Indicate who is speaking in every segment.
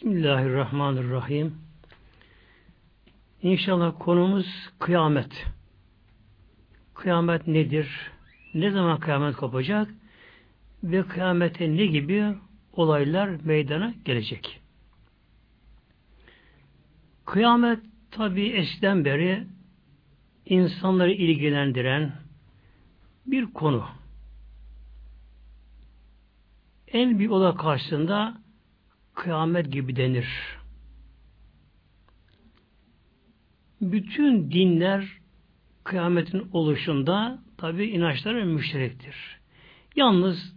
Speaker 1: Bismillahirrahmanirrahim. İnşallah konumuz kıyamet. Kıyamet nedir? Ne zaman kıyamet kopacak? Ve kıyamete ne gibi olaylar meydana gelecek? Kıyamet tabi eskiden beri insanları ilgilendiren bir konu. En büyük olay karşısında kıyamet gibi denir. Bütün dinler kıyametin oluşunda tabi inançları müşterektir. Yalnız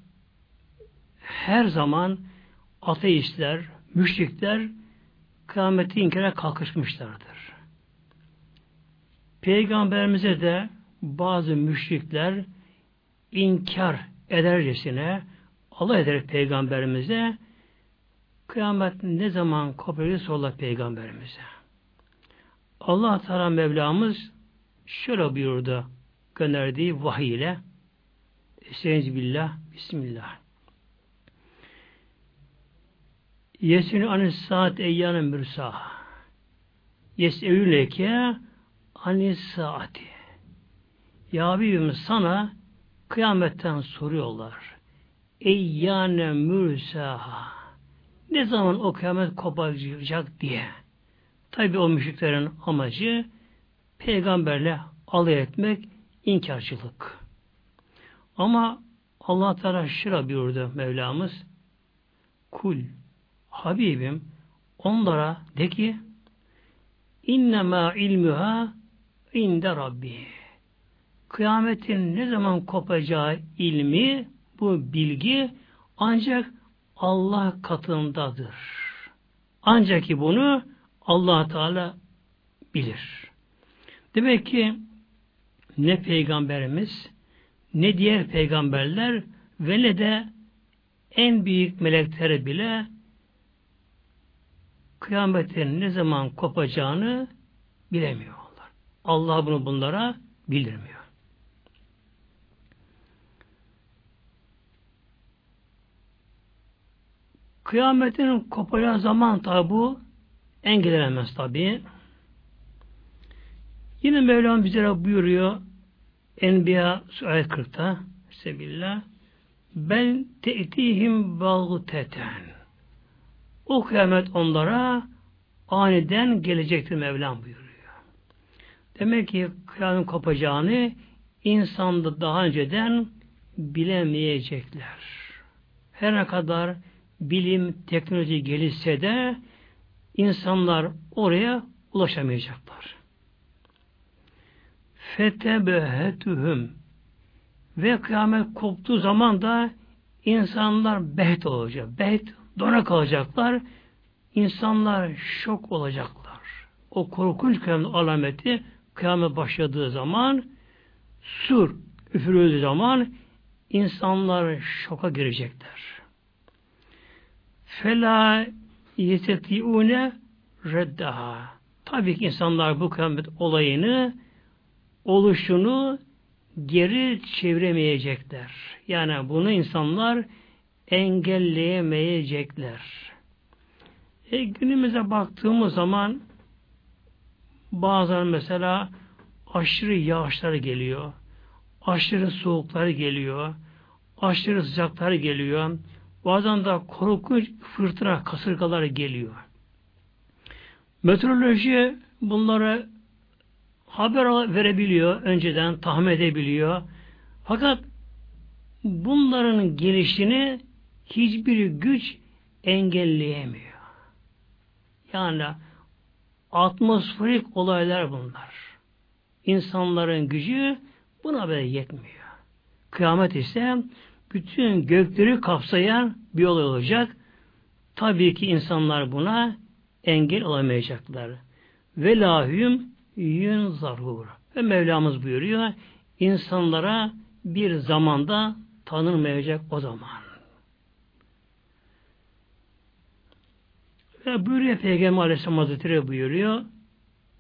Speaker 1: her zaman ateistler, müşrikler kıyameti inkara kalkışmışlardır. Peygamberimize de bazı müşrikler inkar edercesine Allah eder peygamberimize kıyamet ne zaman kopabilir sorlar peygamberimize. Allah Teala Mevlamız şöyle buyurdu gönderdiği vahiy ile Estaizu billah, Bismillah. Yesini anis saat eyyanın mürsaha. Yes'evüleke anis saati. Ya Habibim sana kıyametten soruyorlar. Eyyâne mürsaha. Ne zaman o kıyamet kopacak diye. Tabi o müşriklerin amacı peygamberle alay etmek, inkarcılık. Ama Allah Teala şıra buyurdu Mevlamız. Kul, Habibim, onlara de ki innema ilmuha inde Rabbi. Kıyametin ne zaman kopacağı ilmi, bu bilgi ancak Allah katındadır. Ancak ki bunu allah Teala bilir. Demek ki ne peygamberimiz ne diğer peygamberler ve ne de en büyük melekleri bile kıyametin ne zaman kopacağını bilemiyorlar. Allah bunu bunlara bildirmiyor. Kıyametin kopacağı zaman tabi bu engellenemez tabi. Yine Mevlam bize buyuruyor Enbiya ayet 40'ta Sebillah ben te'tihim bağteten o kıyamet onlara aniden gelecektir Mevlam buyuruyor. Demek ki kıyamet kopacağını insanda daha önceden bilemeyecekler. Her ne kadar bilim, teknoloji gelişse de insanlar oraya ulaşamayacaklar. Fetebehetühüm ve kıyamet koptuğu zaman da insanlar beht olacak. Beht dona kalacaklar. İnsanlar şok olacaklar. O korkunç kıyamet alameti kıyamet başladığı zaman sur üfürüldüğü zaman insanlar şoka girecekler. Fela yetetiune reddaha. Tabii ki insanlar bu kıyamet olayını oluşunu geri çeviremeyecekler. Yani bunu insanlar engelleyemeyecekler. E, günümüze baktığımız zaman bazen mesela aşırı yağışlar geliyor. Aşırı soğuklar geliyor. Aşırı sıcaklar geliyor. Bazen de korkunç fırtına, kasırgalar geliyor. Meteoroloji bunları haber verebiliyor, önceden tahmin edebiliyor. Fakat bunların gelişini hiçbir güç engelleyemiyor. Yani atmosferik olaylar bunlar. İnsanların gücü buna böyle yetmiyor. Kıyamet ise bütün gökleri kapsayan bir olay olacak. Tabii ki insanlar buna engel olamayacaklar. Ve lahüm yün zarhur. Ve Mevlamız buyuruyor, insanlara bir zamanda tanınmayacak o zaman. Ve buyuruyor Peygamber Aleyhisselam Hazretleri buyuruyor,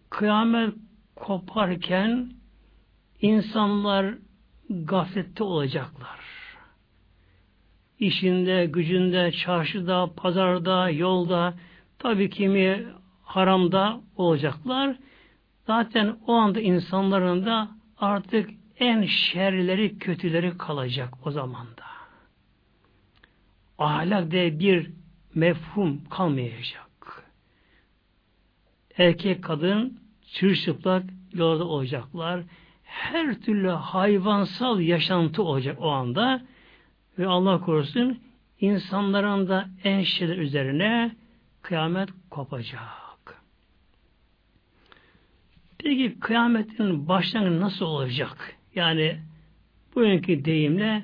Speaker 1: kıyamet koparken insanlar gaflette olacaklar işinde, gücünde, çarşıda, pazarda, yolda Tabii kimi haramda olacaklar. Zaten o anda insanların da artık en şerleri, kötüleri kalacak o zamanda. Ahlak diye bir mefhum kalmayacak. Erkek, kadın çırşıplak yolda olacaklar. Her türlü hayvansal yaşantı olacak o anda. Ve Allah korusun insanların da en şeyler üzerine kıyamet kopacak. Peki kıyametin başlangıcı nasıl olacak? Yani bugünkü deyimle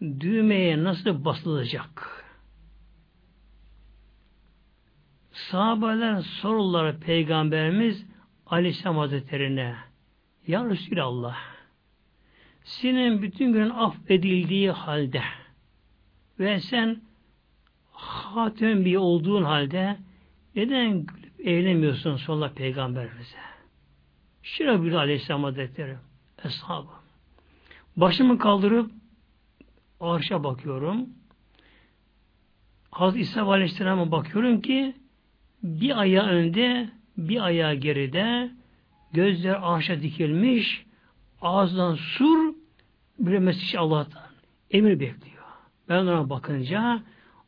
Speaker 1: düğmeye nasıl basılacak? Sahabeler soruları Peygamberimiz Aleyhisselam Hazretleri'ne Ya Resulallah senin bütün gün affedildiği halde ve sen hatem bir olduğun halde neden gülüp eğlemiyorsun sonra peygamberimize? Şira bir aleyhisselam hazretleri eshabı. Başımı kaldırıp arşa bakıyorum. Hazreti İsa Aleyhisselam'a bakıyorum ki bir ayağı önde, bir ayağı geride, gözler arşa dikilmiş, ağzından sur, mesaj Allah'tan emir bekliyor. Ben ona bakınca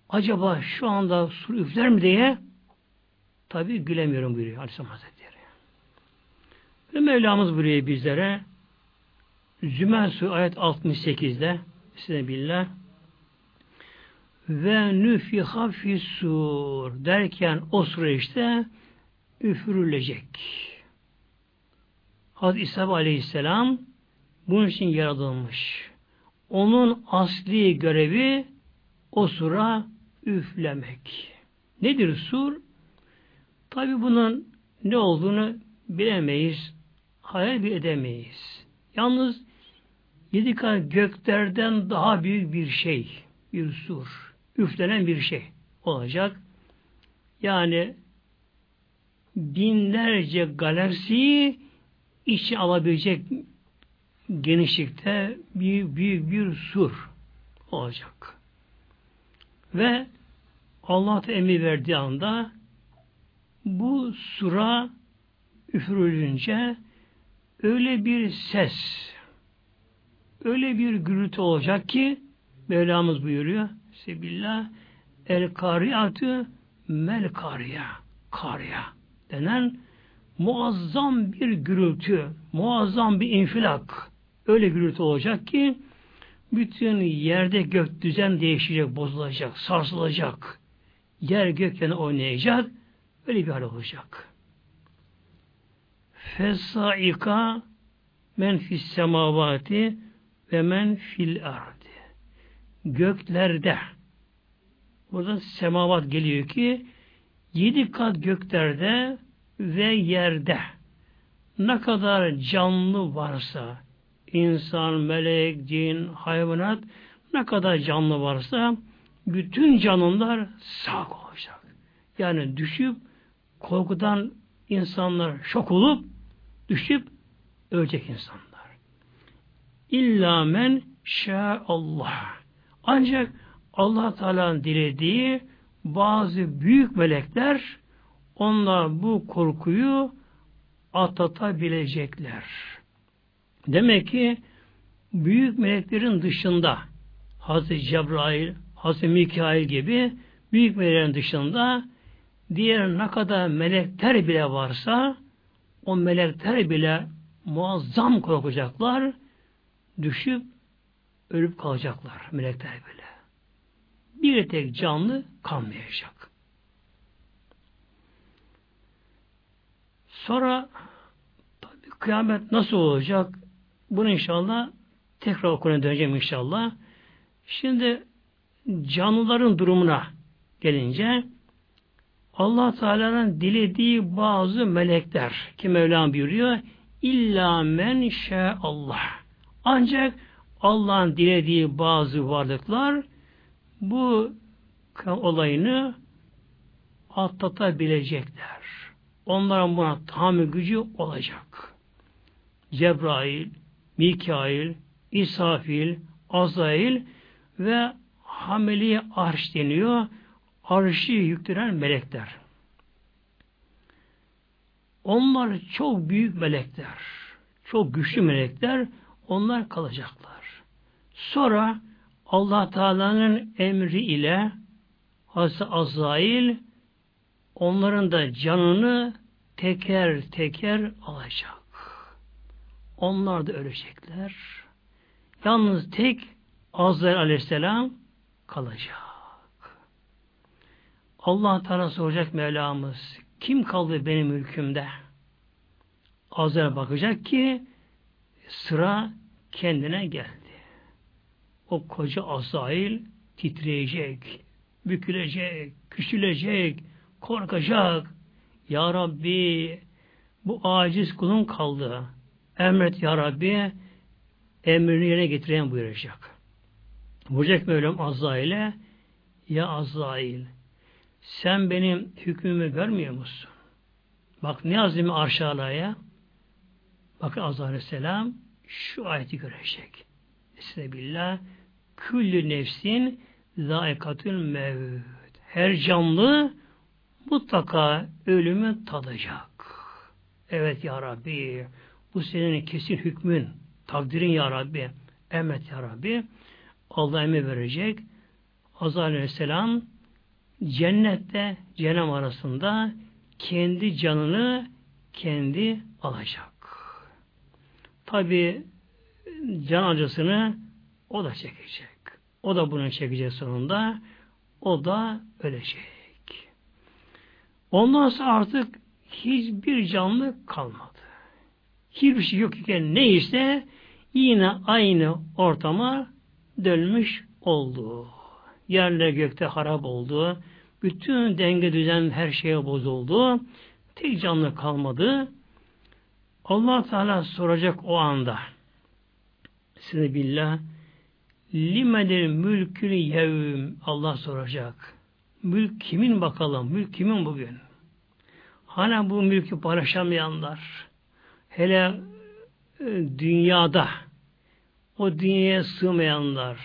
Speaker 1: acaba şu anda sur üfler mi diye tabi gülemiyorum buyuruyor Aleyhisselam Hazretleri. Ve Mevlamız buyuruyor bizlere Zümer Su ayet 68'de size billah ve nüfiha fissur derken o süreçte üfürülecek. Hazreti İsa Aleyhisselam bunun için yaratılmış. Onun asli görevi o sura üflemek. Nedir sur? Tabi bunun ne olduğunu bilemeyiz, hayal bir edemeyiz. Yalnız yedi kat göklerden daha büyük bir şey, bir sur, üflenen bir şey olacak. Yani binlerce galaksiyi içi alabilecek genişlikte büyük büyük bir sur olacak. Ve Allah emir verdiği anda bu sura üfürülünce öyle bir ses, öyle bir gürültü olacak ki Mevlamız buyuruyor Sebillah el kariyatü mel kariya kariya denen muazzam bir gürültü, muazzam bir infilak öyle gürültü olacak ki bütün yerde gök düzen değişecek, bozulacak, sarsılacak. Yer gökten oynayacak. Öyle bir hal olacak. Fesaika men fis semavati ve men fil ardi. Göklerde burada semavat geliyor ki yedi kat göklerde ve yerde ne kadar canlı varsa insan, melek, cin, hayvanat ne kadar canlı varsa bütün canlılar sağ olacak. Yani düşüp korkudan insanlar şok olup düşüp ölecek insanlar. İlla men Allah. Ancak Allah Teala'nın dilediği bazı büyük melekler onlar bu korkuyu atlatabilecekler. Demek ki büyük meleklerin dışında Hazreti Cebrail, Hazreti Mikail gibi büyük meleklerin dışında diğer ne kadar melekler bile varsa o melekler bile muazzam korkacaklar düşüp ölüp kalacaklar melekler bile. Bir tek canlı kalmayacak. Sonra tabii kıyamet nasıl olacak? Bunu inşallah tekrar okuluna döneceğim inşallah. Şimdi canlıların durumuna gelince Allah Teala'nın dilediği bazı melekler ki Mevlam buyuruyor illa men Allah. Ancak Allah'ın dilediği bazı varlıklar bu olayını atlatabilecekler. Onların buna tahammül gücü olacak. Cebrail, Mikail, İsafil, Azail ve hameli arş deniyor. Arşı yüklenen melekler. Onlar çok büyük melekler. Çok güçlü melekler. Onlar kalacaklar. Sonra Allah Teala'nın emri ile Hazreti Azrail onların da canını teker teker alacak. Onlar da ölecekler. Yalnız tek Azrail aleyhisselam kalacak. Allah Teala soracak Mevlamız kim kaldı benim mülkümde? Azrail bakacak ki sıra kendine geldi. O koca Azrail titreyecek, bükülecek, küçülecek, korkacak. Ya Rabbi bu aciz kulun kaldı. Emret Ya Rabbi emrini yerine getiren buyuracak. Buyuracak Mevlam Azrail'e Ya Azrail sen benim hükmümü görmüyor musun? Bak ne azimi arşalaya bakın Azrail şu ayeti görecek. Estağfirullah küllü nefsin zaikatül mevd. Her canlı mutlaka ölümü tadacak. Evet ya Rabbi bu senin kesin hükmün, takdirin ya Rabbi. Emret ya Rabbi. Allah emir verecek. Azrail Aleyhisselam cennette cehennem arasında kendi canını kendi alacak. Tabi can acısını o da çekecek. O da bunu çekecek sonunda. O da ölecek. Ondan sonra artık hiçbir canlı kalmadı. Hiçbir şey yok iken neyse yine aynı ortama dönmüş oldu. Yerler gökte harap oldu. Bütün denge düzen her şeye bozuldu. Tek canlı kalmadı. Allah Teala soracak o anda. Size billah limedir mülkül yevm Allah soracak. Mülk kimin bakalım? Mülk kimin bugün? Hani bu mülkü paylaşamayanlar hele e, dünyada o dünyaya sığmayanlar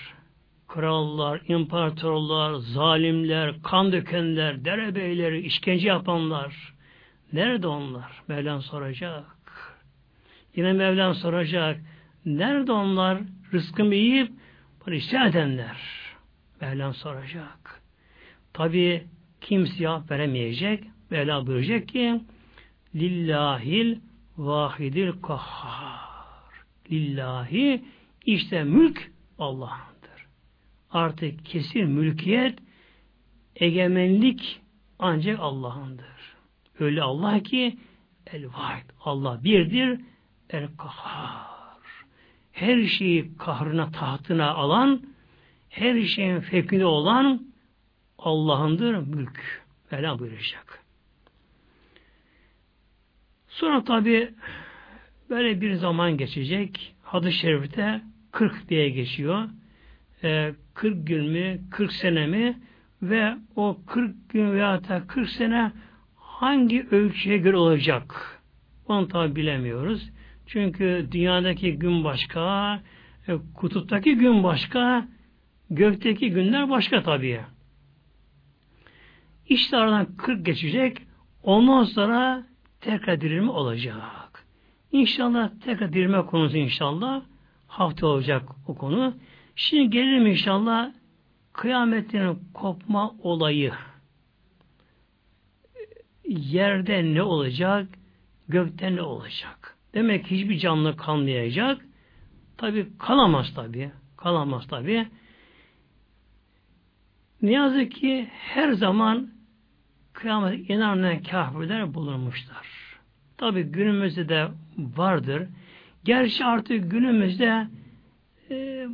Speaker 1: krallar, imparatorlar, zalimler, kan dökenler, derebeyleri, işkence yapanlar nerede onlar? Mevlam soracak. Yine Mevlam soracak. Nerede onlar? Rızkımı yiyip bunu isyan edenler. Mevlam soracak. Tabi kimse veremeyecek. Mevla buyuracak ki Lillahil vahidil kahhar. Lillahi işte mülk Allah'ındır. Artık kesin mülkiyet egemenlik ancak Allah'ındır. Öyle Allah ki el vahid. Allah birdir. El kahhar her şeyi kahrına, tahtına alan, her şeyin fevkinde olan Allah'ındır mülk. Mevla buyuracak. Sonra tabi böyle bir zaman geçecek. Hadis-i Şerif'te 40 diye geçiyor. Ee, 40 gün mü, 40 sene mi ve o 40 gün veya da 40 sene hangi ölçüye göre olacak? Onu tabi bilemiyoruz. Çünkü dünyadaki gün başka, e, kutuptaki gün başka, gökteki günler başka tabii. İşte aradan 40 geçecek, ondan sonra tekrar dirilme olacak. İnşallah tekrar dirilme konusu inşallah hafta olacak o konu. Şimdi gelelim inşallah kıyametin kopma olayı. Yerde ne olacak, gökte ne olacak? Demek ki hiçbir canlı kalmayacak. Tabi kalamaz tabi. Kalamaz tabi. Ne yazık ki her zaman kıyamet inanmayan kafirler bulunmuşlar. Tabi günümüzde de vardır. Gerçi artık günümüzde e,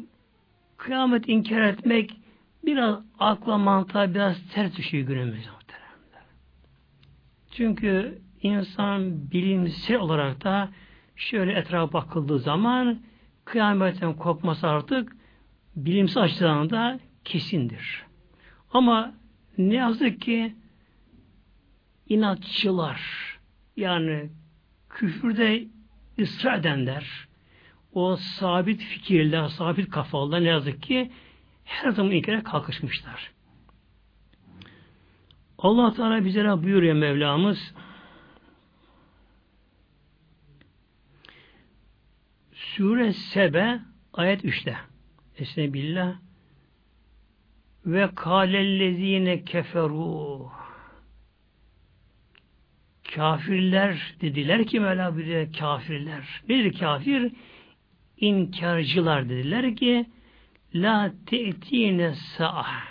Speaker 1: kıyamet inkar etmek biraz akla mantığa biraz ters düşüyor günümüzde. Çünkü insan bilimsel olarak da şöyle etrafa bakıldığı zaman kıyametten kopması artık bilimsel açıdan da kesindir. Ama ne yazık ki inatçılar. Yani küfürde ısrar edenler o sabit fikirler, sabit kafalılar ne yazık ki her zaman inkara kalkışmışlar. Allah Teala bize buyuruyor Mevlamız Sure Sebe ayet 3'te Esnebillah ve kâlellezîne keferû kafirler dediler ki Mevla bir kafirler. Nedir kafir? İnkarcılar dediler ki la te'tine sa'ah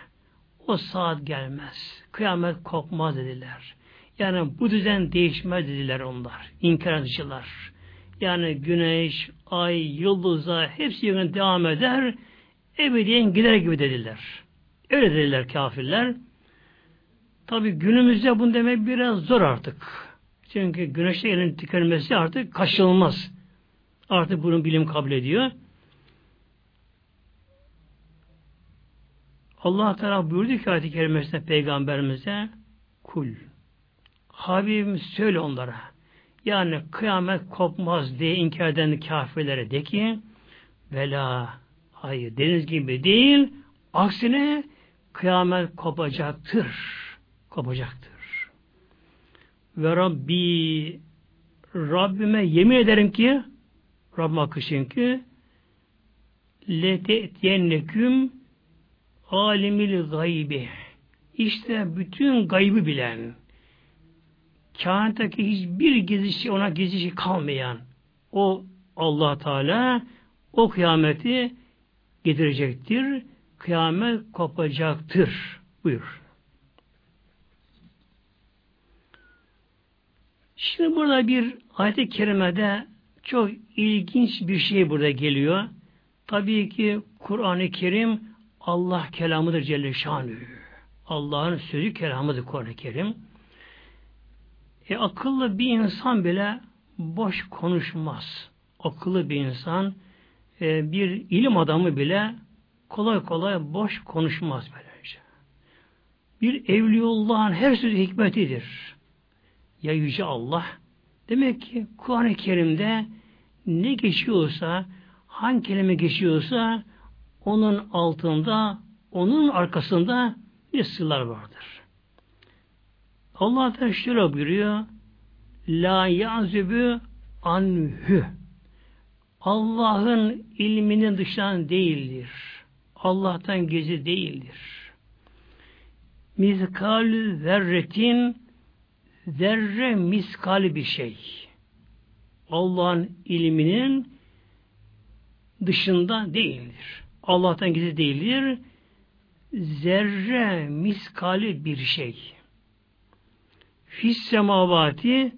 Speaker 1: o saat gelmez. Kıyamet kopmaz dediler. Yani bu düzen değişmez dediler onlar. İnkar ediciler. Yani güneş, ay, yıldıza hepsi yine devam eder. Ebediyen gider gibi dediler. Öyle dediler kafirler. Tabi günümüzde bunu demek biraz zor artık. Çünkü güneşte elin tükenmesi artık kaçınılmaz. Artık bunu bilim kabul ediyor. Allah Teala buyurdu ki ayet-i kerimesinde peygamberimize kul. Habibim söyle onlara. Yani kıyamet kopmaz diye inkar eden kafirlere de ki vela hayır deniz gibi değil aksine kıyamet kopacaktır. Kopacaktır. Ve Rabbi Rabbime yemin ederim ki Rabbim hakkı çünkü lete'tiyenneküm alimil gaybi işte bütün gaybı bilen kainattaki hiçbir gizli ona gizli kalmayan o allah Teala o kıyameti getirecektir. Kıyamet kopacaktır. Buyur. Şimdi burada bir ayet-i kerimede çok ilginç bir şey burada geliyor. Tabii ki Kur'an-ı Kerim Allah kelamıdır Celle Şanü. Allah'ın sözü kelamıdır Kur'an-ı Kerim. E, akıllı bir insan bile boş konuşmaz. Akıllı bir insan e, bir ilim adamı bile kolay kolay boş konuşmaz böylece. Bir evliyullahın her sözü hikmetidir ya Yüce Allah. Demek ki Kur'an-ı Kerim'de ne geçiyorsa, hangi kelime geçiyorsa onun altında, onun arkasında bir sırlar vardır. Allah da şöyle buyuruyor La yazübü anhü Allah'ın ilminin dışından değildir. Allah'tan gezi değildir. Mizkal zerretin zerre miskali bir şey. Allah'ın ilminin dışında değildir. Allah'tan gizli değildir. Zerre miskali bir şey. Fis semavati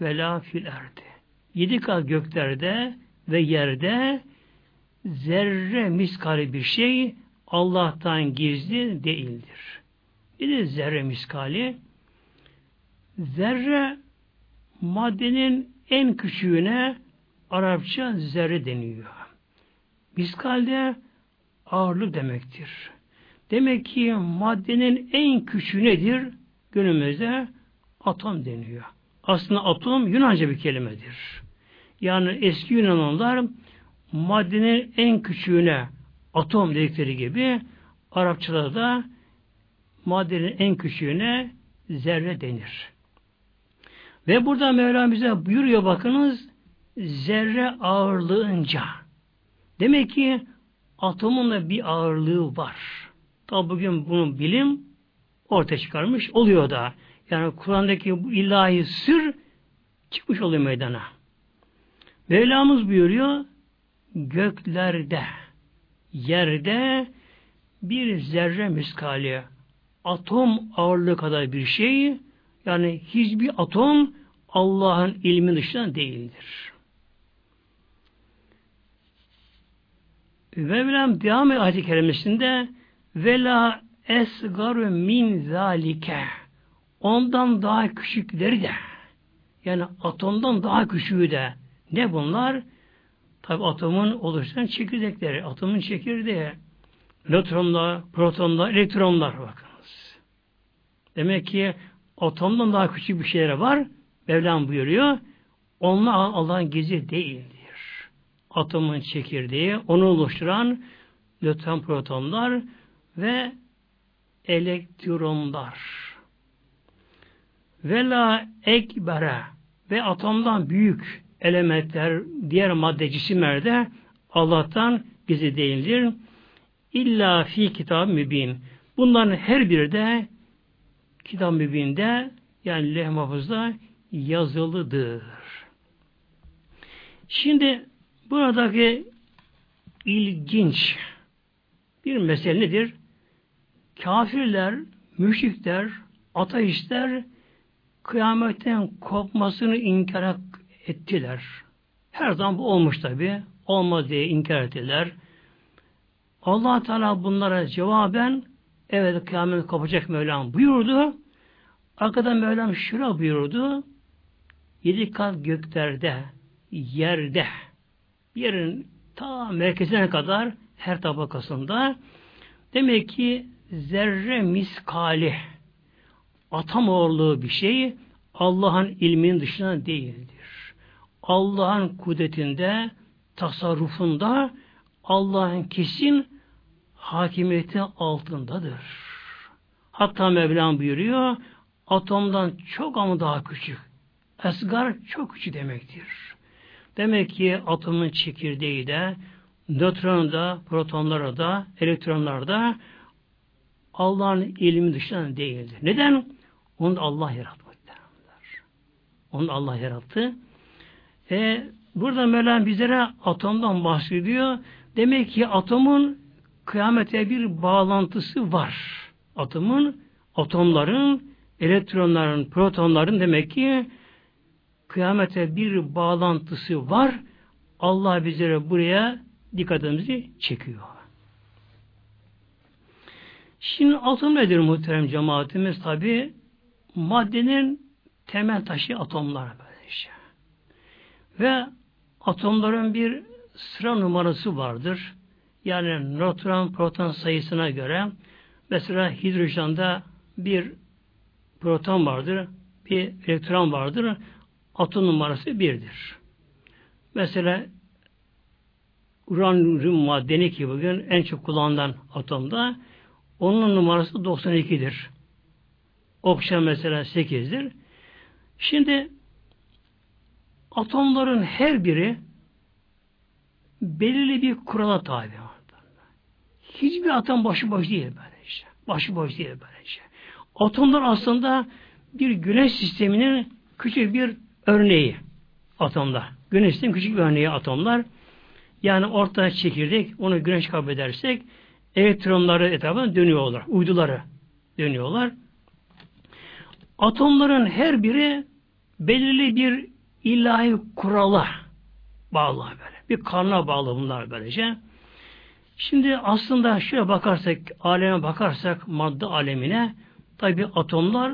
Speaker 1: ve la fil erdi. Yedi kat göklerde ve yerde zerre miskali bir şey Allah'tan gizli değildir. Bir de zerre miskali Zerre maddenin en küçüğüne Arapça zerre deniyor. Miskalde ağırlık demektir. Demek ki maddenin en küçüğü nedir? Günümüzde atom deniyor. Aslında atom Yunanca bir kelimedir. Yani eski Yunanlılar maddenin en küçüğüne atom dedikleri gibi Arapçada da maddenin en küçüğüne zerre denir. Ve burada Mevlam bize buyuruyor bakınız zerre ağırlığınca. Demek ki atomun da bir ağırlığı var. Tabi bugün bunun bilim ortaya çıkarmış oluyor da. Yani Kur'an'daki bu ilahi sır çıkmış oluyor meydana. Mevlamız buyuruyor göklerde yerde bir zerre miskali atom ağırlığı kadar bir şey yani hiçbir atom Allah'ın ilmi dışında değildir. Mevlam devam ediyor ayet-i kerimesinde vela esgaru min zalike ondan daha küçükleri de yani atomdan daha küçüğü de ne bunlar? Tabi atomun oluşturan çekirdekleri. Atomun çekirdeği nötronlar, protonlar, elektronlar bakınız. Demek ki atomdan daha küçük bir şeyler var. Mevlam buyuruyor. Onlar Allah'ın gizli değildir. Atomun çekirdeği, onu oluşturan nötron protonlar ve elektronlar. Vela ekbere ve atomdan büyük elementler, diğer madde cisimler de Allah'tan gizli değildir. İlla fi kitab mübin. Bunların her biri de kitab mübinde yani leh mahfuzda yazılıdır. Şimdi buradaki ilginç bir mesele nedir? Kafirler, müşrikler, ateistler kıyametten kopmasını inkar ettiler. Her zaman bu olmuş tabi. Olmaz diye inkar ettiler. allah Teala bunlara cevaben evet kıyamet kopacak Mevlam buyurdu. Arkadan Mevlam şura buyurdu. Yedi kat göklerde, yerde, yerin ta merkezine kadar her tabakasında demek ki zerre miskali atam ağırlığı bir şey Allah'ın ilminin dışına değildir. Allah'ın kudretinde, tasarrufunda Allah'ın kesin hakimiyeti altındadır. Hatta Mevlam buyuruyor atomdan çok ama daha küçük. Esgar çok küçük demektir. Demek ki atomun çekirdeği de nötron da, protonlara da, elektronlar da Allah'ın ilmi dışında değildir. Neden? Onu Allah yarattı. Onu Allah yarattı. E, burada Mevlam bizlere atomdan bahsediyor. Demek ki atomun kıyamete bir bağlantısı var. Atomun, atomların, elektronların, protonların demek ki kıyamete bir bağlantısı var. Allah bizlere buraya dikkatimizi çekiyor. Şimdi atom nedir muhterem cemaatimiz? Tabi maddenin temel taşı atomlar. Ve atomların bir sıra numarası vardır. Yani nötron proton sayısına göre mesela hidrojende bir proton vardır, bir elektron vardır. Atom numarası birdir. Mesela uranyum maddeni ki bugün en çok kullanılan atomda onun numarası 92'dir. Oksijen mesela 8'dir. Şimdi atomların her biri belirli bir kurala tabi. Hiçbir atom başıboş değil böylece. Başıboş değil böylece. Atomlar aslında bir güneş sisteminin küçük bir örneği atomlar. Güneş sistemi küçük bir örneği atomlar. Yani orta çekirdek, onu güneş kabul edersek elektronları etrafına dönüyorlar. Uyduları dönüyorlar. Atomların her biri belirli bir ilahi kurala bağlı böyle. Bir kanuna bağlı bunlar böylece. Şimdi aslında şöyle bakarsak, aleme bakarsak madde alemine tabi atomlar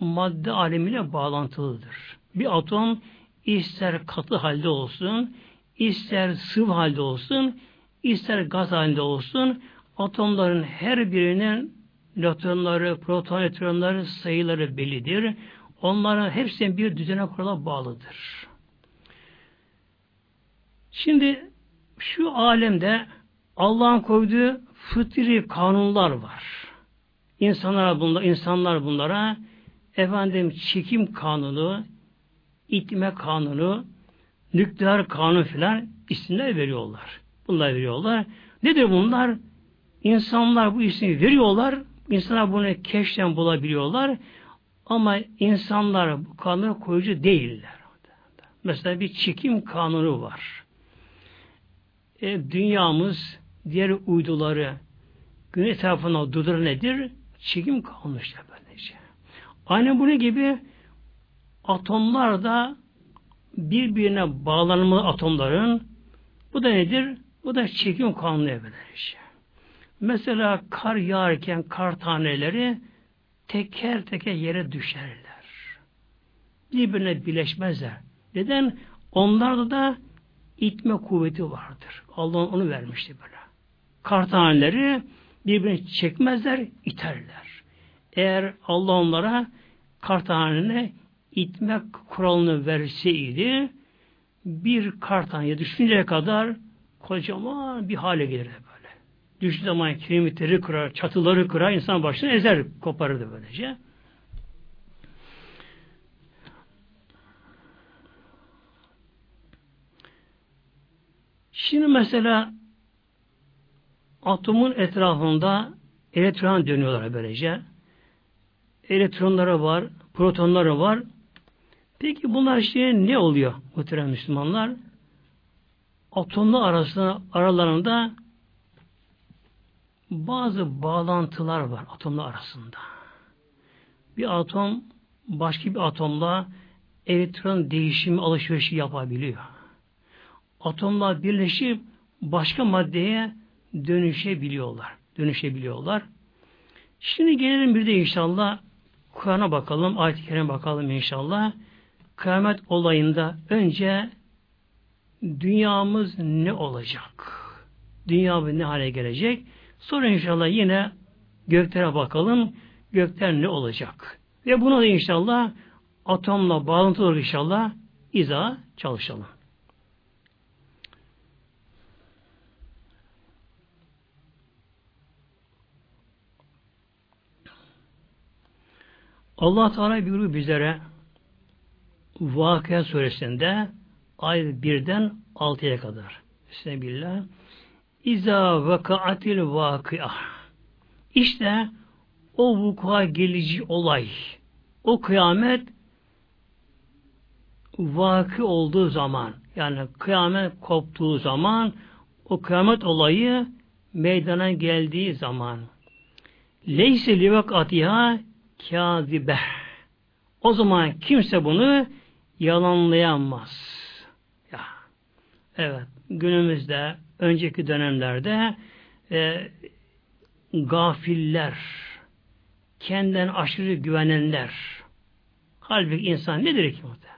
Speaker 1: madde alemiyle bağlantılıdır. Bir atom ister katı halde olsun, ister sıvı halde olsun, ister gaz halinde olsun, atomların her birinin nötronları, proton nötronları sayıları bellidir. Onların hepsinin bir düzene kurala bağlıdır. Şimdi şu alemde Allah'ın koyduğu fıtri kanunlar var. İnsanlar bunlar, insanlar bunlara efendim çekim kanunu, itme kanunu, nükleer kanun filan isimler veriyorlar. Bunlar veriyorlar. Nedir bunlar? İnsanlar bu ismi veriyorlar. İnsanlar bunu keşten bulabiliyorlar. Ama insanlar bu kanuna koyucu değiller. Mesela bir çekim kanunu var. E, dünyamız diğer uyduları gün etrafına durdur nedir? Çekim işte böylece. Aynı bunun gibi atomlar da birbirine bağlanma atomların bu da nedir? Bu da çekim kanunu böylece. Mesela kar yağarken kar taneleri teker teker yere düşerler. Birbirine bileşmezler. Neden? Onlarda da itme kuvveti vardır. Allah onu vermişti böyle. Kar taneleri birbirini çekmezler, iterler. Eğer Allah onlara kar tanene itme kuralını verseydi bir kar taneye düşünceye kadar kocaman bir hale gelirdi düştüğü zaman kiremitleri kırar, çatıları kırar, insan başını ezer, koparırdı böylece. Şimdi mesela atomun etrafında elektron dönüyorlar böylece. Elektronları var, protonları var. Peki bunlar şey ne oluyor muhterem Müslümanlar? Atomlar arasında, aralarında bazı bağlantılar var atomlar arasında. Bir atom başka bir atomla elektron değişimi alışverişi yapabiliyor. Atomlar birleşip başka maddeye dönüşebiliyorlar. Dönüşebiliyorlar. Şimdi gelelim bir de inşallah Kur'an'a bakalım, ayet-i kerime bakalım inşallah. Kıyamet olayında önce dünyamız ne olacak? Dünyamız ne hale gelecek? Sonra inşallah yine göklere bakalım. Gökler ne olacak? Ve buna da inşallah atomla bağlantılı inşallah izah çalışalım. Allah Teala buyuruyor bizlere Vakıa suresinde ayet birden altıya kadar. Bismillah. İza vakaatil vakıa. İşte o vuku'a gelici olay, o kıyamet vakı olduğu zaman, yani kıyamet koptuğu zaman, o kıyamet olayı meydana geldiği zaman, leyse livakatiha kâzibe. O zaman kimse bunu yalanlayamaz. Ya. Evet, günümüzde, önceki dönemlerde e, gafiller, kendinden aşırı güvenenler. Halbuki insan nedir ki muhtemelen?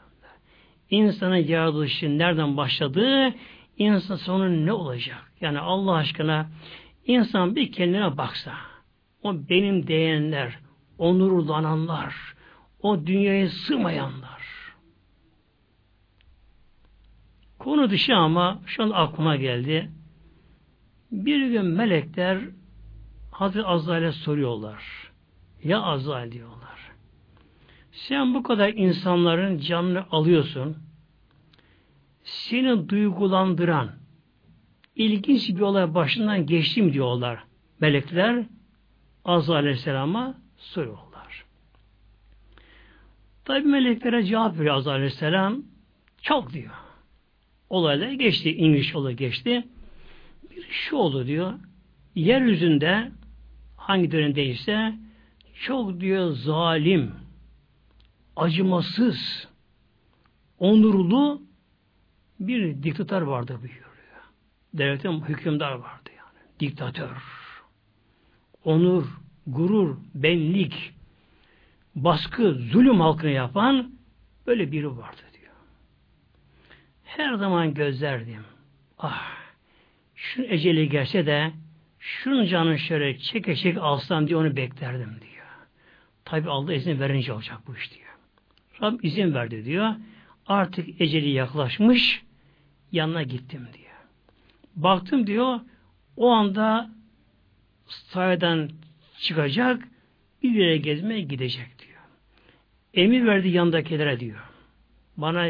Speaker 1: İnsanın yaratılışı nereden başladığı, insan sonu ne olacak? Yani Allah aşkına insan bir kendine baksa, o benim diyenler, onurlananlar, o dünyaya sığmayanlar. Konu dışı ama şu an aklıma geldi. Bir gün melekler Hazreti Azrail'e soruyorlar. Ya Azrail diyorlar. Sen bu kadar insanların canını alıyorsun. Seni duygulandıran ilginç bir olay başından geçti mi diyorlar. Melekler Azrail Aleyhisselam'a soruyorlar. Tabi meleklere cevap veriyor Azrail Aleyhisselam. Çok diyor. Olaylar geçti. İngiliz olay geçti. Bir şu oldu diyor. Yeryüzünde hangi dönemdeyse çok diyor zalim, acımasız, onurlu bir diktatör vardı buyuruyor. Devletin hükümdar vardı yani. Diktatör. Onur, gurur, benlik, baskı, zulüm halkına yapan böyle biri vardı diyor. Her zaman gözlerdim. Ah, şu eceli gelse de şunun canını şöyle çeke çek alsam diye onu beklerdim diyor. Tabi Allah izin verince olacak bu iş diyor. Rabbim izin verdi diyor. Artık eceli yaklaşmış yanına gittim diyor. Baktım diyor o anda sahiden çıkacak bir yere gezmeye gidecek diyor. Emir verdi yandakilere diyor. Bana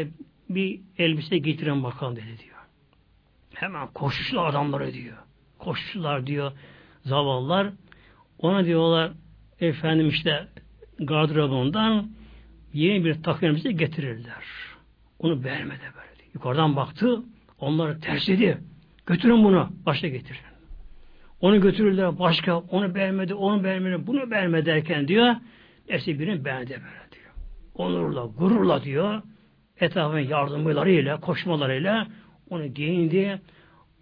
Speaker 1: bir elbise getirin bakalım dedi diyor. Hemen koşuşlar adamları diyor. Koşuşlar diyor zavallar. Ona diyorlar efendim işte gardırobundan yeni bir takım elbise getirirler. Onu beğenmedi böyle. Yukarıdan baktı, onları tersledi. Götürün bunu, başta getirin. Onu götürürler başka, onu beğenmedi, onu beğenmedi, bunu beğenmedi derken diyor, neyse birini beğendi böyle diyor. Onurla, gururla diyor, etrafın yardımlarıyla, koşmalarıyla onu giyindi,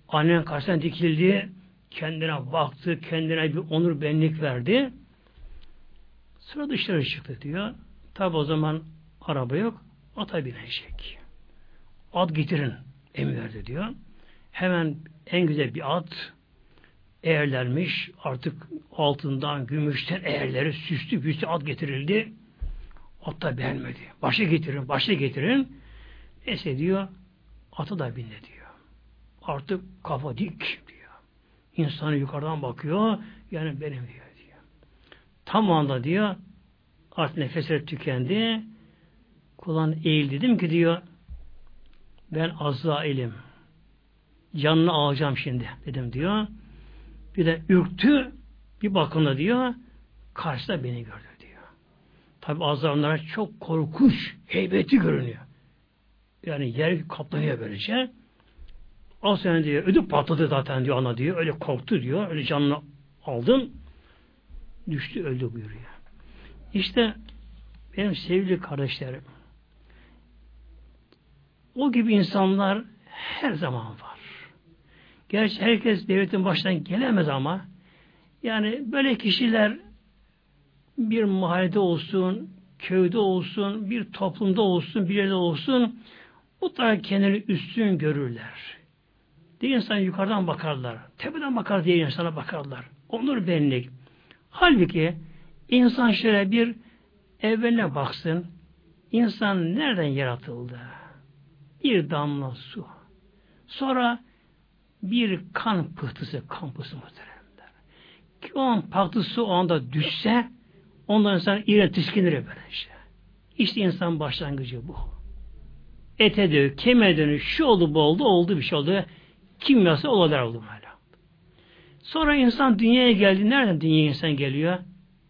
Speaker 1: annen karşısına dikildi, kendine baktı, kendine bir onur benlik verdi. Sonra dışarı çıktı diyor. Tabi o zaman araba yok. Ata binecek. At getirin emir verdi diyor. Hemen en güzel bir at eğerlenmiş. Artık altından, gümüşten eğerleri süslü püslü at getirildi. At da beğenmedi. Başa getirin, başa getirin. Neyse diyor, atı da bindi diyor. Artık kafa dik diyor. İnsanı yukarıdan bakıyor, yani benim diyor. Tam o anda diyor artık nefesleri tükendi. Kulağın eğil dedim ki diyor ben Azrail'im. canını alacağım şimdi dedim diyor. Bir de ürktü bir bakımda diyor karşıda beni gördü diyor. Tabi azamlara çok korkunç, heybeti görünüyor. Yani yer kaplanıyor böylece. Az sonra diyor, ödü patladı zaten diyor ana diyor. Öyle korktu diyor. Öyle canını aldım. Düştü öldü buyuruyor. İşte benim sevgili kardeşlerim o gibi insanlar her zaman var. Gerçi herkes devletin başından gelemez ama yani böyle kişiler bir mahallede olsun, köyde olsun, bir toplumda olsun, bir yerde olsun mutlaka kendini üstün görürler. Diğer insan yukarıdan bakarlar. Tepeden bakar diye insana bakarlar. Onur benlik. Halbuki insan şöyle bir evveline baksın. İnsan nereden yaratıldı? Bir damla su. Sonra bir kan pıhtısı, kan pıhtısı muhteremler. Ki o an pıhtısı o anda düşse ondan insan iğren tiskinir böyle işte. İşte insan başlangıcı bu. Ete dönüyor, kemiğe dönüyor, şu oldu bu oldu, oldu bir şey oldu. Kimyası olaylar oldu böyle. Sonra insan dünyaya geldi. Nereden dünyaya insan geliyor?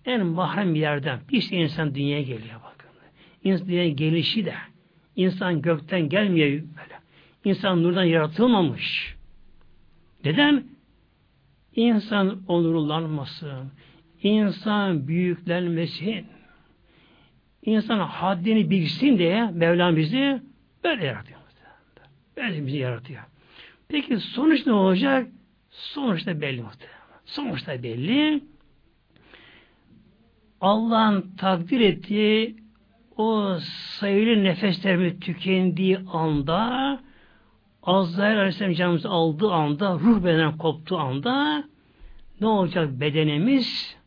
Speaker 1: En mahrem bir yerden. Bir insan dünyaya geliyor bakın. İnsan gelişi de insan gökten gelmiyor böyle. İnsan nurdan yaratılmamış. Neden? İnsan onurlanmasın. İnsan büyüklenmesin. İnsan haddini bilsin diye Mevlam bizi böyle yaratıyor. Böyle bizi yaratıyor. Peki sonuç ne olacak? Sonuçta belli muhtemelen. Sonuçta belli. Allah'ın takdir ettiği o sayılı nefeslerimiz tükendiği anda Azrail Aleyhisselam canımızı aldığı anda ruh bedenen koptuğu anda ne olacak bedenimiz?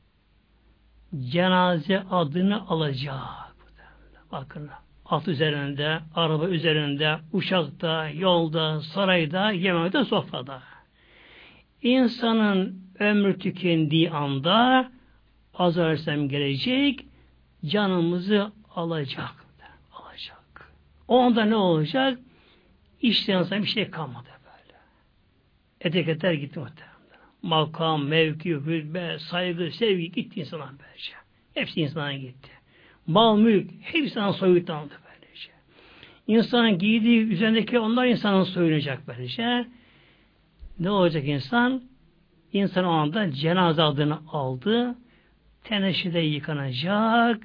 Speaker 1: Cenaze adını alacak. Bakın at üzerinde, araba üzerinde, uçakta, yolda, sarayda, yemekte, sofrada. İnsanın ömrü tükendiği anda Azrail gelecek, canımızı alacak. Alacak. O anda ne olacak? İşte insan bir şey kalmadı böyle. Etiketler gitti muhtemelen. Makam, mevki, hürbe, saygı, sevgi gitti insana böylece. Hepsi insana gitti. Mal, mülk, hepsinden soyutlandı böylece. İnsanın giydiği üzerindeki onlar insanın soyunacak böylece. Ne olacak insan? İnsan o anda cenaze adını aldı. Teneşide yıkanacak.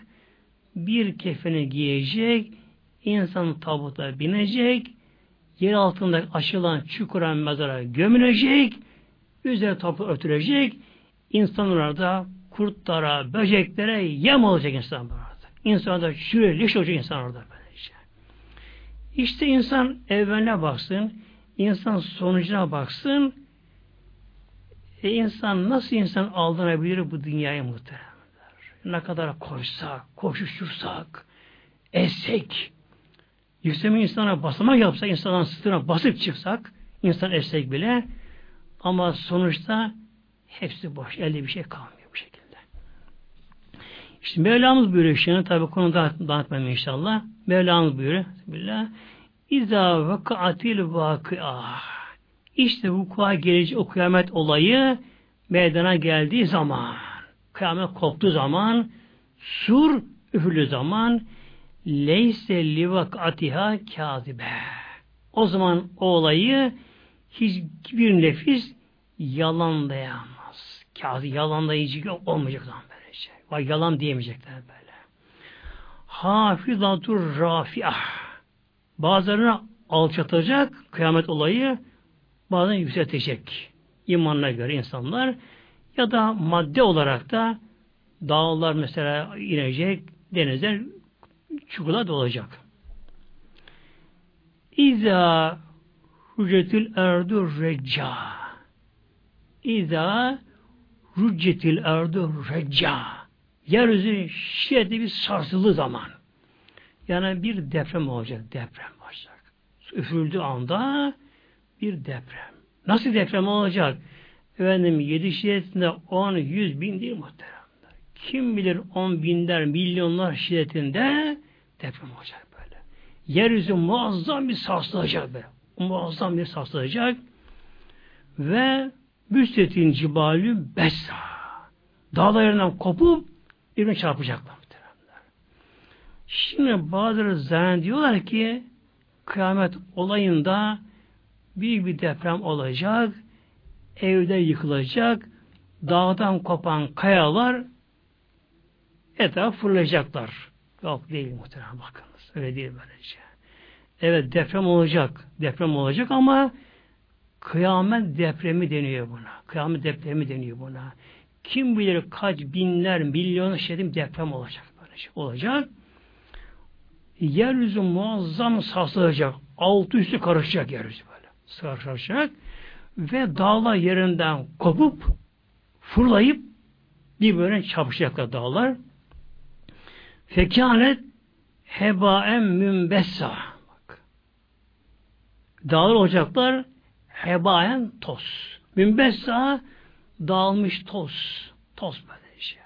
Speaker 1: Bir kefeni giyecek. insan tabuta binecek. Yer altında aşılan çukura mezara gömülecek. Üzerine topu örtülecek. İnsan orada kurtlara, böceklere yem olacak insan burada. İnsan da şuraya leş olacak insan orada böylece. İşte insan evveline baksın, insan sonucuna baksın, e insan nasıl insan aldanabilir bu dünyaya muhteremler? Ne kadar koşsak, koşuştursak, essek, yükseme insana basamak yapsak, insanın sırtına basıp çıksak, insan essek bile, ama sonuçta hepsi boş, elde bir şey kalmıyor. İşte Mevlamız buyuruyor şimdi tabi konu dağıtmayayım inşallah. Mevlamız buyuruyor. Bismillah. İzâ vakaatil vakıa. İşte vuku'a gelecek o kıyamet olayı meydana geldiği zaman, kıyamet koptuğu zaman, sur üfürlü zaman, leyse livakatiha kâzibe. O zaman o olayı hiçbir nefis yalanlayamaz. Kâzi yalanlayıcı olmayacak zaman böylece. Vay yalan diyemeyecekler böyle. Hafizatur rafiah. Bazılarını alçatacak kıyamet olayı, bazen yükseltecek. imanına göre insanlar ya da madde olarak da dağlar mesela inecek, denizler çukurlar olacak. İza Rucetül erdu recca. İza Rucetül erdu recca yeryüzü şiddetli bir sarsıldığı zaman yani bir deprem olacak. Deprem olacak. Üfürüldüğü anda bir deprem. Nasıl deprem olacak? Efendim yedi şiddetinde on, yüz bin değil muhteremler. Kim bilir on binler, milyonlar şiddetinde deprem olacak böyle. Yeryüzü muazzam bir sarsılacak böyle. Muazzam bir sarsılacak. ve büstetin cibalü bessa. Dağlarından kopup birbirine çarpacaklar. Şimdi bazıları zannediyorlar ki kıyamet olayında büyük bir deprem olacak, evde yıkılacak, dağdan kopan kayalar etraf fırlayacaklar. Yok değil muhtemelen bakınız. Öyle değil böylece. Evet deprem olacak. Deprem olacak ama kıyamet depremi deniyor buna. Kıyamet depremi deniyor buna. Kim bilir kaç binler, milyon şehrin deprem olacak. Böylece. Olacak. Yeryüzü muazzam sarsılacak. Altı üstü karışacak yeryüzü böyle. Karışacak. Ve dağlar yerinden kopup fırlayıp birbirine çarpışacaklar dağlar. Fekânet hebaen mümbessa. Bak. Dağlar olacaklar hebaen toz. Mümbessa dağılmış toz. Toz böyle şey.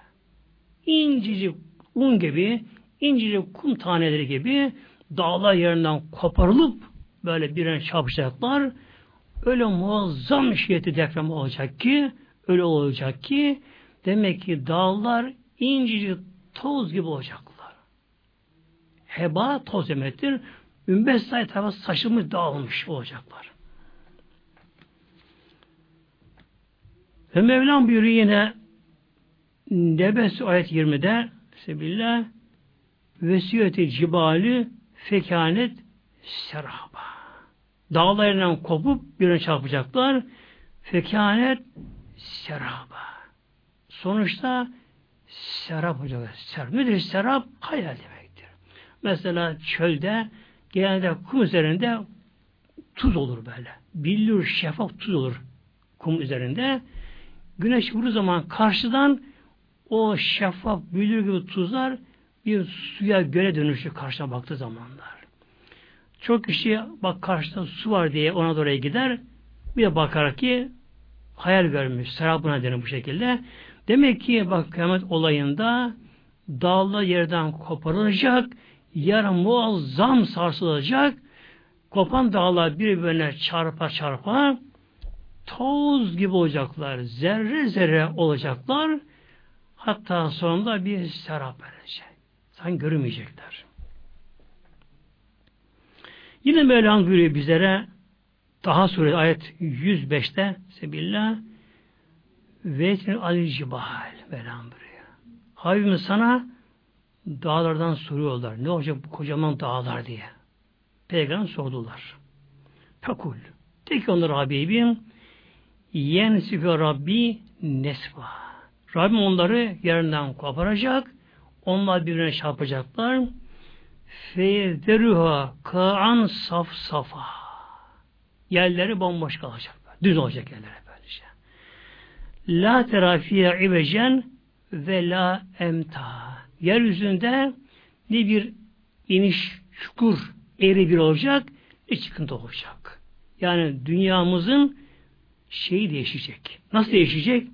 Speaker 1: İncecik un gibi, incecik kum taneleri gibi dağlar yerinden koparılıp böyle birine çarpışacaklar. Öyle muazzam şiddetli deprem olacak ki, öyle olacak ki, demek ki dağlar incecik toz gibi olacaklar. Heba toz demektir. Ümbessay tarafa saçılmış, dağılmış olacaklar. Ve Mevlam buyuruyor yine Nebes ayet 20'de Sebillah vesiyeti cibali fekanet seraba. Dağlarından kopup birine çarpacaklar. Fekanet seraba. Sonuçta serap olacak. Serap. Nedir serap? Hayal demektir. Mesela çölde genelde kum üzerinde tuz olur böyle. Billur şeffaf tuz olur kum üzerinde. Güneş vurduğu zaman karşıdan o şeffaf billur gibi tuzlar bir suya göre dönüşür karşına baktığı zamanlar. Çok kişi bak karşıda su var diye ona doğru gider. Bir de bakar ki hayal görmüş. Serapına denir bu şekilde. Demek ki bak kıyamet olayında dağlı yerden koparılacak, yer muazzam sarsılacak, kopan dağlar birbirine çarpa çarpa toz gibi olacaklar, zerre zerre olacaklar, hatta sonunda bir serap verecek. Sen görmeyecekler. Yine Mevlam buyuruyor bizlere daha sonra ayet 105'te Sebillah ve Ali Cibal Mevlam buyuruyor. Habibim sana dağlardan soruyorlar. Ne olacak bu kocaman dağlar diye. Peygamber sordular. Fekul. Tek onlar Habibim yensife Rabbi nesva. Rabbim onları yerinden koparacak. Onlar birbirine çarpacaklar. Feyderuha kaan saf safa. Yerleri bomboş kalacak. Düz olacak yerlere böylece. La terafiye ivecen ve la emta. Yeryüzünde ne bir iniş, çukur, eğri bir olacak, ne çıkıntı olacak. Yani dünyamızın şeyi değişecek. Nasıl değişecek?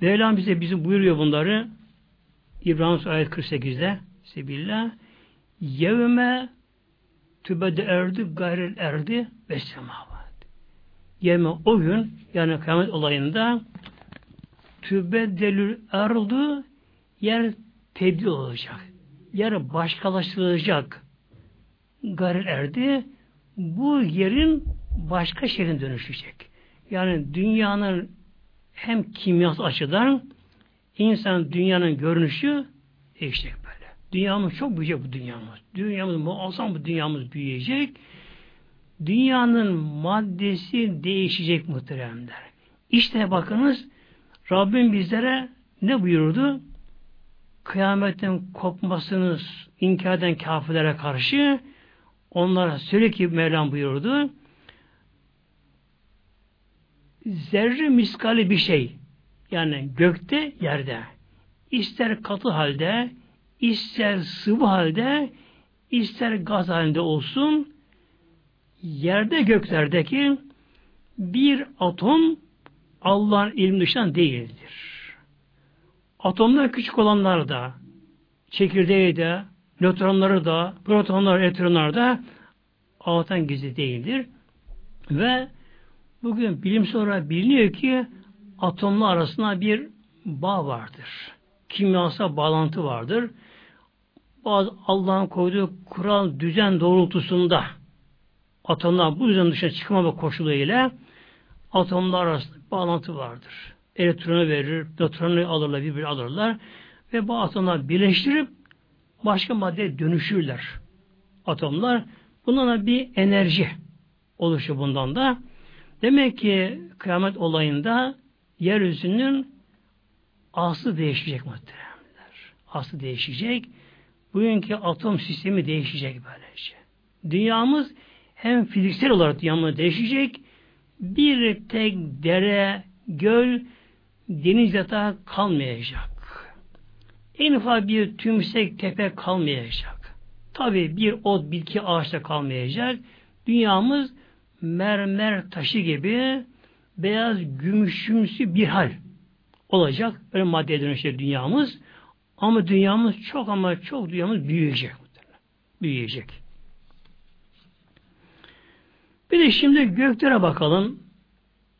Speaker 1: Mevlam bize bizim buyuruyor bunları. İbrahim ayet 48'de Sebillah Yevme tübede erdi gayril erdi ve semavat. Yevme o gün yani kıyamet olayında tübedelül erdu yer tebdil olacak. Yer başkalaştırılacak. Gayril erdi bu yerin başka şehrin dönüşecek. Yani dünyanın hem kimyasal açıdan insan dünyanın görünüşü değişecek böyle. Dünyamız çok büyüyecek bu dünyamız. Dünyamız muazzam bu dünyamız büyüyecek. Dünyanın maddesi değişecek muhteremler. İşte bakınız Rabbim bizlere ne buyurdu? Kıyametin kopmasını inkar eden kafirlere karşı onlara ki Mevlam buyurdu zerre miskali bir şey yani gökte yerde ister katı halde ister sıvı halde ister gaz halinde olsun yerde göklerdeki bir atom Allah'ın ilmi dışından değildir. Atomlar küçük olanlar da çekirdeği de nötronları da protonlar, elektronlar da Allah'tan gizli değildir. Ve Bugün bilim sonra biliniyor ki atomlar arasında bir bağ vardır. Kimyasal bağlantı vardır. Bazı Allah'ın koyduğu kural, düzen doğrultusunda atomlar bu düzen dışına çıkmama koşuluyla atomlar arasında bağlantı vardır. Elektronu verir, nötronu alırlar, birbirini alırlar ve bu atomlar birleştirip başka maddeye dönüşürler. Atomlar bundan bir enerji oluşuyor bundan da. Demek ki kıyamet olayında yeryüzünün aslı değişecek muhteremler. Aslı değişecek. Bugünkü atom sistemi değişecek böylece. Dünyamız hem fiziksel olarak dünyamız değişecek, bir tek dere, göl, deniz yatağı kalmayacak. En ufak bir tümsek tepe kalmayacak. Tabi bir ot, bitki, ağaçta kalmayacak. Dünyamız mermer taşı gibi beyaz gümüşümsü bir hal olacak. Öyle maddeye dönüşecek dünyamız. Ama dünyamız çok ama çok dünyamız büyüyecek. Büyüyecek. Bir de şimdi göklere bakalım.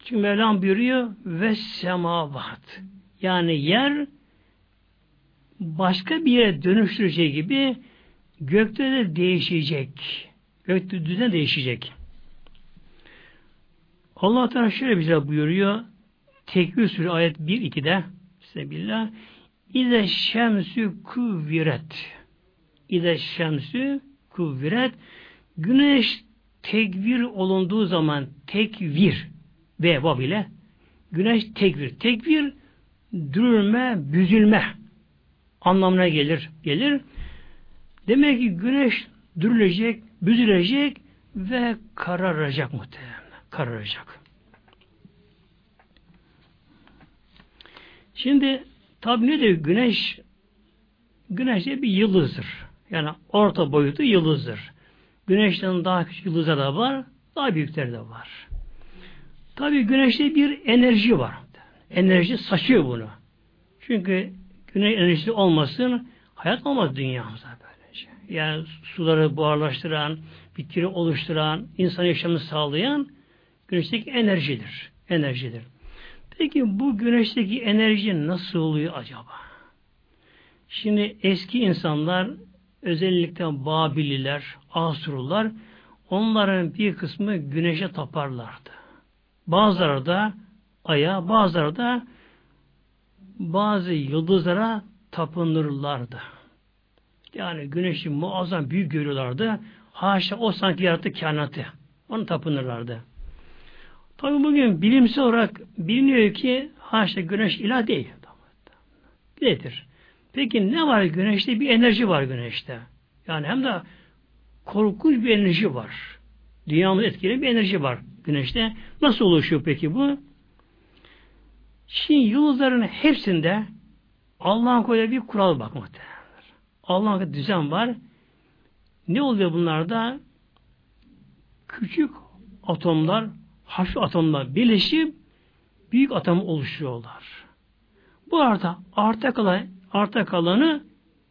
Speaker 1: Çünkü Mevlam buyuruyor ve semavat. Yani yer başka bir yere dönüştüreceği gibi gökte de değişecek. Gökte düzen değişecek. Allah Teala şöyle bize buyuruyor. Tekvir Suresi ayet 1-2'de Bismillah İze şemsü kuvviret İze şemsü kuvviret Güneş tekvir olunduğu zaman tekvir ve vav ile güneş tekvir. Tekvir dürülme, büzülme anlamına gelir. Gelir. Demek ki güneş dürülecek, büzülecek ve kararacak muhtemelen. Kararacak. Şimdi tabi ne diyor güneş? Güneş de bir yıldızdır. Yani orta boyutu yıldızdır. Güneşten daha küçük yıldızlar da var, daha büyükler de var. Tabi güneşte bir enerji var. Enerji saçıyor bunu. Çünkü güneş enerjisi olmasın, hayat olmaz dünyamızda böylece. Yani suları buharlaştıran, bitkileri oluşturan, insan yaşamını sağlayan güneşteki enerjidir. Enerjidir. Peki bu güneşteki enerji nasıl oluyor acaba? Şimdi eski insanlar özellikle Babililer, Asurlular onların bir kısmı güneşe taparlardı. Bazıları da aya, bazıları da bazı yıldızlara tapınırlardı. Yani güneşi muazzam büyük görüyorlardı. Haşa o sanki yarattı kainatı. Onu tapınırlardı. Tabi bugün bilimsel olarak biliniyor ki haşa güneş ilah değil. Nedir? Peki ne var güneşte? Bir enerji var güneşte. Yani hem de korkunç bir enerji var. Dünyamızı etkileyen bir enerji var güneşte. Nasıl oluşuyor peki bu? Şimdi yıldızların hepsinde Allah'ın koyduğu bir kural bak muhtemelen. Allah'ın düzen var. Ne oluyor bunlarda? Küçük atomlar, hafif atomlar birleşip büyük atom oluşuyorlar. Bu arada arta kalan arta kalanı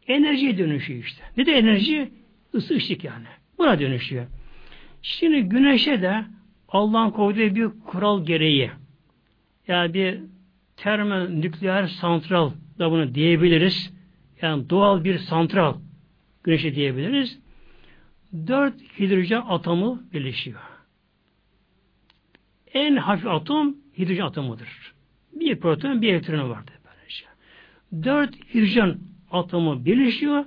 Speaker 1: enerjiye dönüşüyor işte. Ne de enerji? Isı ışık yani. Buna dönüşüyor. Şimdi güneşe de Allah'ın koyduğu bir kural gereği yani bir termonükleer santral da bunu diyebiliriz. Yani doğal bir santral güneşe diyebiliriz. Dört hidrojen atomu birleşiyor. En hafif atom hidrojen atomudur. Bir proton, bir elektronu vardır. Böylece. Dört hidrojen atomu birleşiyor.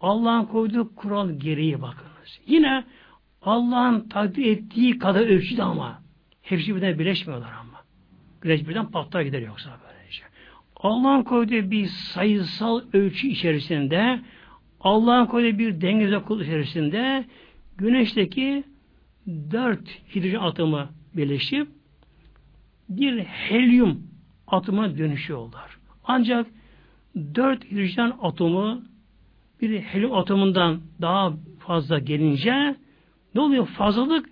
Speaker 1: Allah'ın koyduğu kural gereği bakınız. Yine Allah'ın takdir ettiği kadar ölçüde ama hepsi birden birleşmiyorlar ama. Güneş birden patlar gider yoksa böylece. Allah'ın koyduğu bir sayısal ölçü içerisinde Allah'ın koyduğu bir denge kul içerisinde güneşteki dört hidrojen atomu birleşip bir helyum atomuna dönüşüyorlar. Ancak dört hidrojen atomu bir helyum atomundan daha fazla gelince ne oluyor? Fazlalık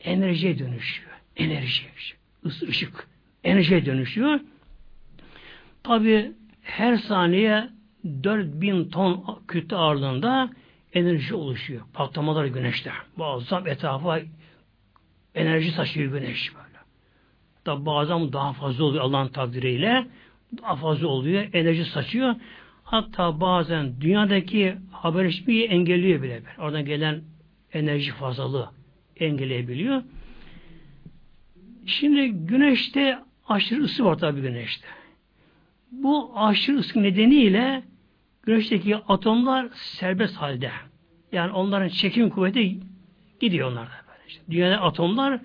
Speaker 1: enerjiye dönüşüyor. Enerji. Isı, ışık. Enerjiye dönüşüyor. Tabi her saniye 4000 ton kütle ağırlığında enerji oluşuyor. Patlamalar güneşte. Muazzam etrafa enerji saçıyor güneş böyle. Hatta bazen daha fazla oluyor Allah'ın takdiriyle. Daha fazla oluyor. Enerji saçıyor. Hatta bazen dünyadaki haberleşmeyi engelliyor bile. Oradan gelen enerji fazlalığı engelleyebiliyor. Şimdi güneşte aşırı ısı var tabi güneşte. Bu aşırı ısı nedeniyle güneşteki atomlar serbest halde. Yani onların çekim kuvveti gidiyor onlarda böylece. Dünyada atomlar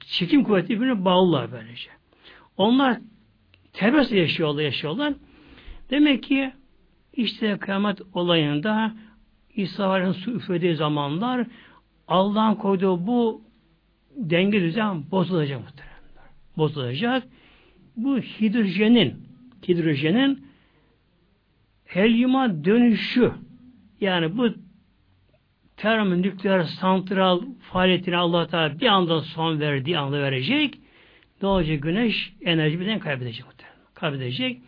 Speaker 1: çekim kuvveti birbirine bağlılar böylece. Onlar serbest yaşıyorlar, yaşıyorlar. Demek ki işte kıyamet olayında Aleyhisselam su üflediği zamanlar Allah'ın koyduğu bu denge düzen bozulacak muhtemelen. Bozulacak. Bu hidrojenin hidrojenin helyuma dönüşü yani bu termonükleer santral faaliyetine Allah Teala bir anda son verdiği anda verecek. Olacak? Güneş enerji birden kaybedecek. Kaybedecek.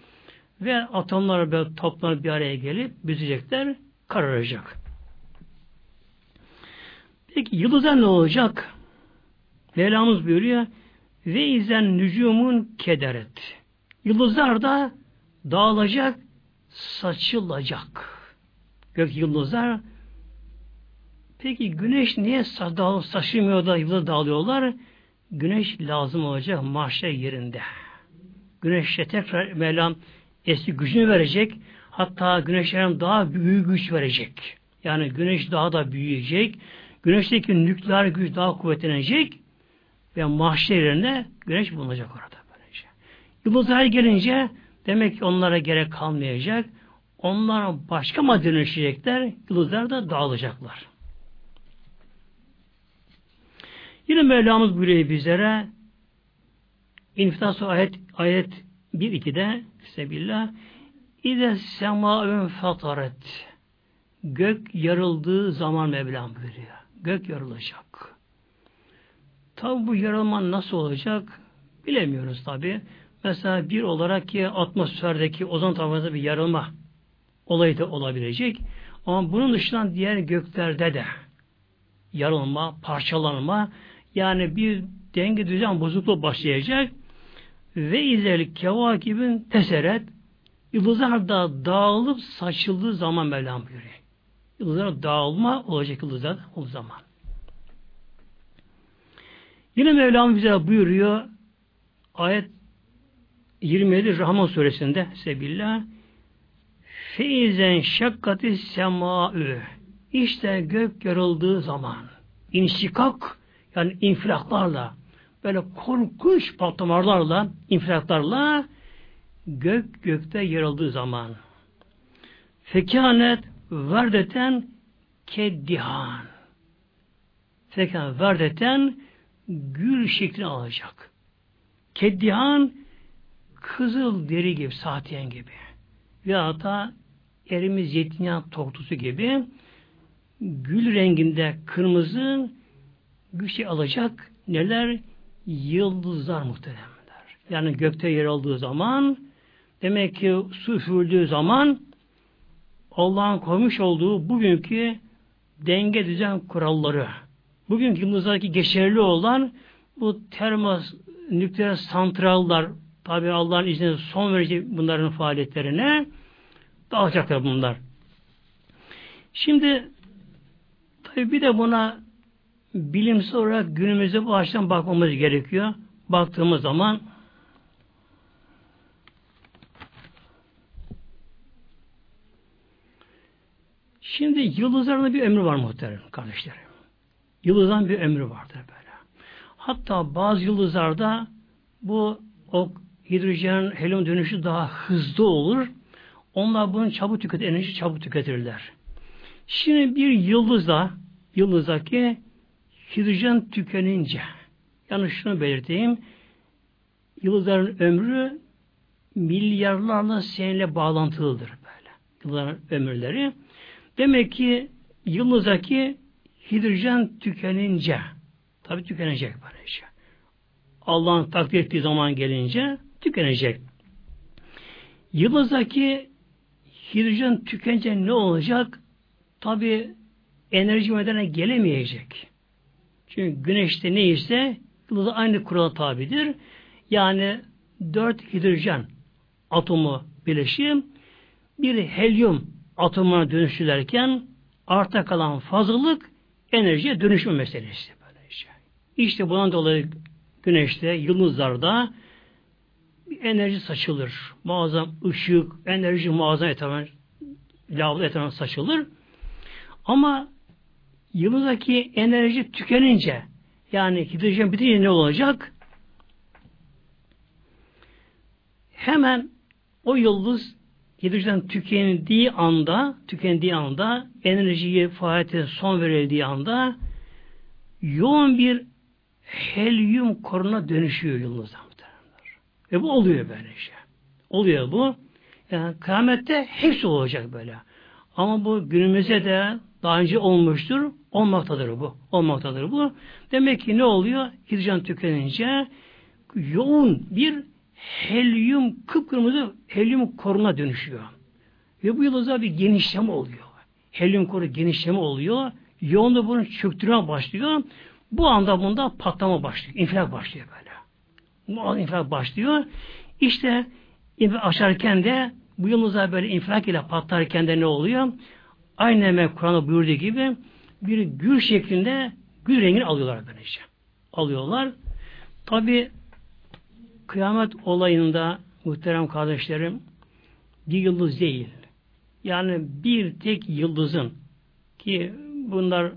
Speaker 1: Ve atomlar böyle toplanıp bir araya gelip büzecekler. Kararacak. Peki yıldızlar ne olacak? Mevlamız buyuruyor ve izen nücumun kederet. Yıldızlar da dağılacak, saçılacak. Gök yıldızlar Peki güneş niye saçılmıyor da yıldız dağılıyorlar? Güneş lazım olacak mahşer yerinde. Güneşe tekrar Mevlam eski gücünü verecek. Hatta güneşlerin daha büyük güç verecek. Yani güneş daha da büyüyecek. Güneşteki nükleer güç daha kuvvetlenecek ve mahşer yerine güneş bulunacak orada. Böylece. Yıldızlar gelince demek ki onlara gerek kalmayacak. Onlar başka madde dönüşecekler. Yıldızlar da dağılacaklar. Yine Mevlamız buyuruyor bizlere İnfitas ayet ayet 1-2'de Sebillah İde semâün fataret Gök yarıldığı zaman Mevlam buyuruyor. Gök yarılacak. Tabi bu yarılma nasıl olacak bilemiyoruz tabi. Mesela bir olarak ki atmosferdeki ozon tabakasında bir yarılma olayı da olabilecek. Ama bunun dışında diğer göklerde de yarılma, parçalanma yani bir denge düzen bozukluğu başlayacak ve izel kevakibin teseret yıldızlar da dağılıp saçıldığı zaman Mevlam buyuruyor. Yıldızlar dağılma olacak yıldızlar o zaman. Yine Mevlam bize buyuruyor ayet 27 Rahman suresinde Sebillah Feizen şakkati semâ'ü İşte gök yarıldığı zaman inşikak yani infilaklarla böyle korkunç patlamalarla infilaklarla gök gökte yarıldığı zaman fekanet verdeten keddihan fekanet verdeten gül şeklini alacak. Keddihan kızıl deri gibi, saatiyen gibi. Ve hatta erimiz zeytinyağı tortusu gibi gül renginde kırmızı güçlü alacak neler? Yıldızlar muhteremler. Yani gökte yer aldığı zaman demek ki su üfürüldüğü zaman Allah'ın koymuş olduğu bugünkü denge düzen kuralları bugünkü yıldızlardaki geçerli olan bu termos nükleer santrallar tabi Allah'ın izniyle son verecek bunların faaliyetlerine dağılacaklar bunlar. Şimdi tabi bir de buna bilimsel olarak günümüze bu açıdan bakmamız gerekiyor. Baktığımız zaman Şimdi yıldızların bir ömrü var muhterem kardeşlerim. Yıldızların bir ömrü vardır böyle. Hatta bazı yıldızlarda bu o hidrojen helyum dönüşü daha hızlı olur. Onlar bunu çabuk tüketir, enerji çabuk tüketirler. Şimdi bir yıldızda yıldızdaki hidrojen tükenince yani şunu belirteyim yıldızların ömrü milyarlarla seneyle bağlantılıdır böyle. Yıldızların ömürleri. Demek ki yıldızdaki hidrojen tükenince tabi tükenecek böylece. Allah'ın takdir ettiği zaman gelince tükenecek. Yıldızdaki hidrojen tükenince ne olacak? Tabi enerji medene gelemeyecek. Çünkü güneşte neyse yıldız aynı kurala tabidir. Yani dört hidrojen atomu birleşim bir helyum atomuna dönüştürürken arta kalan fazlalık enerjiye dönüşme meselesi. Böylece. İşte bundan dolayı güneşte, yıldızlarda bir enerji saçılır. Muazzam ışık, enerji muazzam etrafına, lavlı etrafına saçılır. Ama yıldızdaki enerji tükenince yani hidrojen bitince ne olacak? Hemen o yıldız hidrojen tükendiği anda, tükendiği anda, enerjiyi faaliyete son verildiği anda yoğun bir helyum koruna dönüşüyor yıldızlar. Ve bu oluyor böyle şey. Oluyor bu. Yani kıyamette hepsi olacak böyle. Ama bu günümüzde de daha önce olmuştur. Olmaktadır bu. Olmaktadır bu. Demek ki ne oluyor? Hidrojen tükenince yoğun bir helyum, kıpkırmızı helyum koruna dönüşüyor. Ve bu yıldızda bir genişleme oluyor. Helyum koru genişleme oluyor. Yoğunluğu bunun çöktürme başlıyor. Bu anda bunda patlama başlıyor. İnfilak başlıyor böyle. Bu infilak başlıyor. İşte açarken de bu yıldızlar böyle infilak ile patlarken de ne oluyor? Aynı Kur'an'da buyurduğu gibi bir gül şeklinde gül rengini alıyorlar böylece. Alıyorlar. Tabi kıyamet olayında muhterem kardeşlerim bir yıldız değil. Yani bir tek yıldızın ki bunlar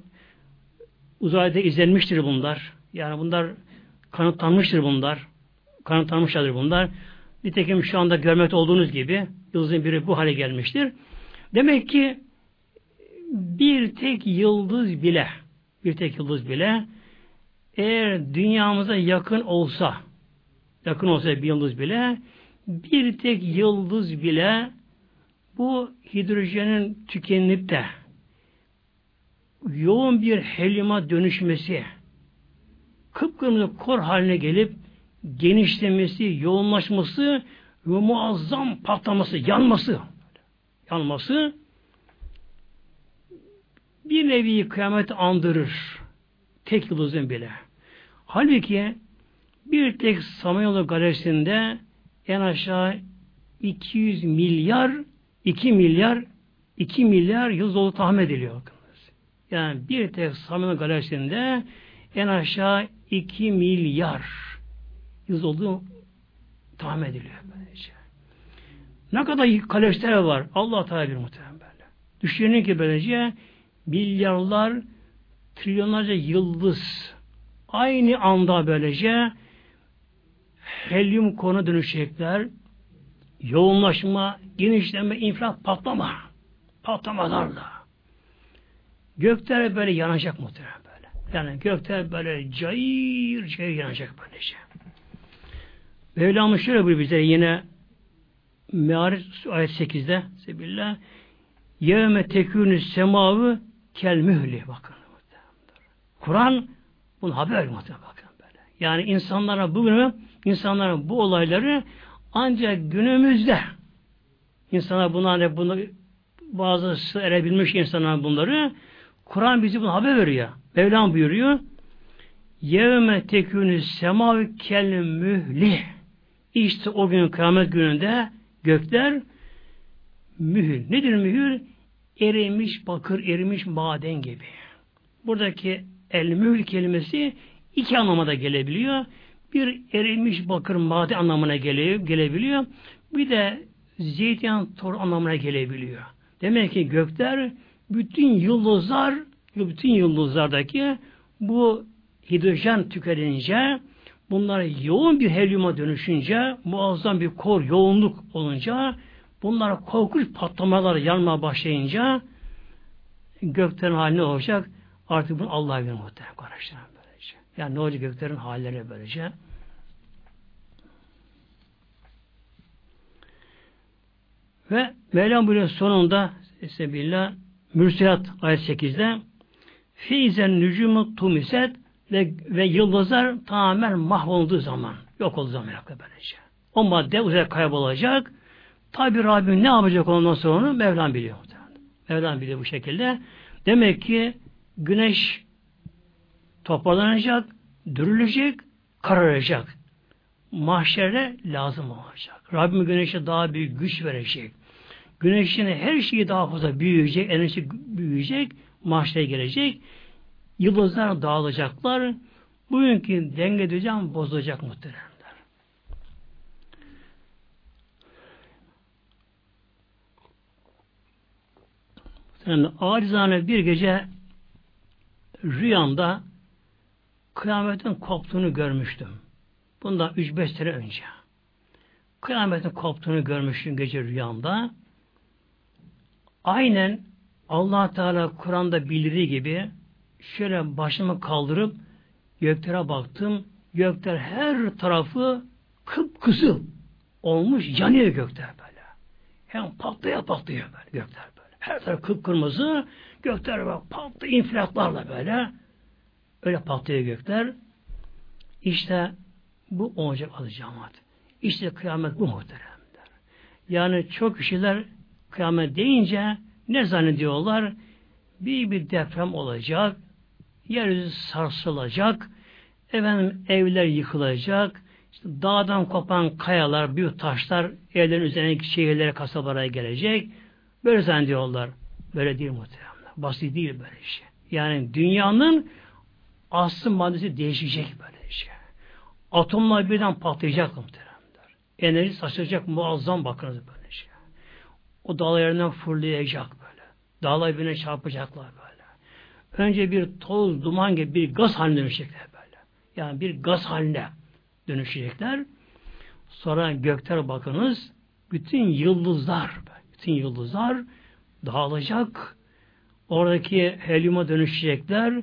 Speaker 1: uzayda izlenmiştir bunlar. Yani bunlar kanıtlanmıştır bunlar. Kanıtlanmışlardır bunlar. Nitekim şu anda görmekte olduğunuz gibi yıldızın biri bu hale gelmiştir. Demek ki bir tek yıldız bile bir tek yıldız bile eğer dünyamıza yakın olsa yakın olsa bir yıldız bile bir tek yıldız bile bu hidrojenin tükenip de yoğun bir helyuma dönüşmesi kıpkırmızı kor haline gelip genişlemesi, yoğunlaşması ve muazzam patlaması, yanması yanması bir nevi kıyamet andırır. Tek yıldızın bile. Halbuki bir tek Samanyolu galaksisinde en aşağı 200 milyar 2 milyar 2 milyar yıl dolu tahmin ediliyor. Yani bir tek Samanyolu galaksisinde en aşağı 2 milyar yıl olduğu tahmin ediliyor. Böylece. Ne kadar kalorifer var Allah Teala bir muhtemelen. Düşünün ki böylece milyarlar trilyonlarca yıldız aynı anda böylece helyum konu dönüşecekler. Yoğunlaşma, genişleme, infilak, patlama. Patlamalarla. Gökler böyle yanacak muhtemelen böyle. Yani gökler böyle cayır cayır yanacak böylece. Mevlamız şöyle buyuruyor bize yine Me'ariz ayet 8'de Sebillah Yevme tekûnü semavı kel mühli bakın. Kur'an bunu haber muhtemelen bakın böyle. Yani insanlara bugün insanların bu olayları ancak günümüzde insanlar bunlar bunu bazısı erebilmiş insanlar bunları Kur'an bizi bunu haber veriyor. Mevlam buyuruyor. Yevme tekûnü semavü kel mühli işte o gün kıyamet gününde gökler mühür. Nedir mühür? Erimiş bakır, erimiş maden gibi. Buradaki el mühür kelimesi iki anlamada gelebiliyor. Bir erimiş bakır maden anlamına gele, gelebiliyor. Bir de zeytin tor anlamına gelebiliyor. Demek ki gökler bütün yıldızlar bütün yıldızlardaki bu hidrojen tükenince bunlar yoğun bir helyuma dönüşünce muazzam bir kor yoğunluk olunca bunlar korkunç patlamalar yanmaya başlayınca göklerin haline olacak. Artık bunu Allah'a bilir muhtemelen kardeşlerim böylece. Yani ne olacak göklerin halleri böylece. Ve Mevlam buyuruyor sonunda Sebillah Mürselat ayet 8'de Feizen nücumu tumiset ve, ve yıldızlar tamamen mahvolduğu zaman yok olduğu zaman böylece. O madde uzaya kaybolacak. Tabi Rabbim ne yapacak ondan sonra onu Mevlam biliyor. Mevlam biliyor bu şekilde. Demek ki güneş toparlanacak, dürülecek, kararacak. Mahşere lazım olacak. Rabbim güneşe daha büyük güç verecek. Güneşin her şeyi daha fazla büyüyecek, enerji büyüyecek, mahşere gelecek. Yıldızlar dağılacaklar. Bugünkü denge düzen bozulacak muhteremler. Yani acizane bir gece rüyamda kıyametin koptuğunu görmüştüm. Bundan 3-5 sene önce. Kıyametin koptuğunu görmüştüm gece rüyamda. Aynen allah Teala Kur'an'da bildiği gibi şöyle başımı kaldırıp göklere baktım. Gökler her tarafı kıpkızıl olmuş yanıyor gökler böyle. Hem patlaya patlıyor böyle gökler böyle. Her taraf kıpkırmızı gökler böyle patlıyor infilaklarla böyle. Öyle patlıyor gökler. İşte bu olacak adı cemaat. İşte kıyamet bu muhteremler. Yani çok kişiler kıyamet deyince ne zannediyorlar? Bir bir deprem olacak, yeryüzü sarsılacak, efendim evler yıkılacak, işte dağdan kopan kayalar, büyük taşlar evlerin üzerine şehirlere, kasabalara gelecek. Böyle zannediyorlar. Böyle değil muhtemelen. Basit değil böyle şey. Yani dünyanın aslı maddesi değişecek böyle şey. Atomlar birden patlayacak muhtemelen. Enerji saçacak muazzam bakınız böyle şey. O dağlar yerinden fırlayacak böyle. Dağlar birbirine çarpacaklar böyle. Önce bir toz, duman gibi bir gaz haline dönüşecekler böyle. Yani bir gaz haline dönüşecekler. Sonra gökler bakınız, bütün yıldızlar, bütün yıldızlar dağılacak. Oradaki helyuma dönüşecekler.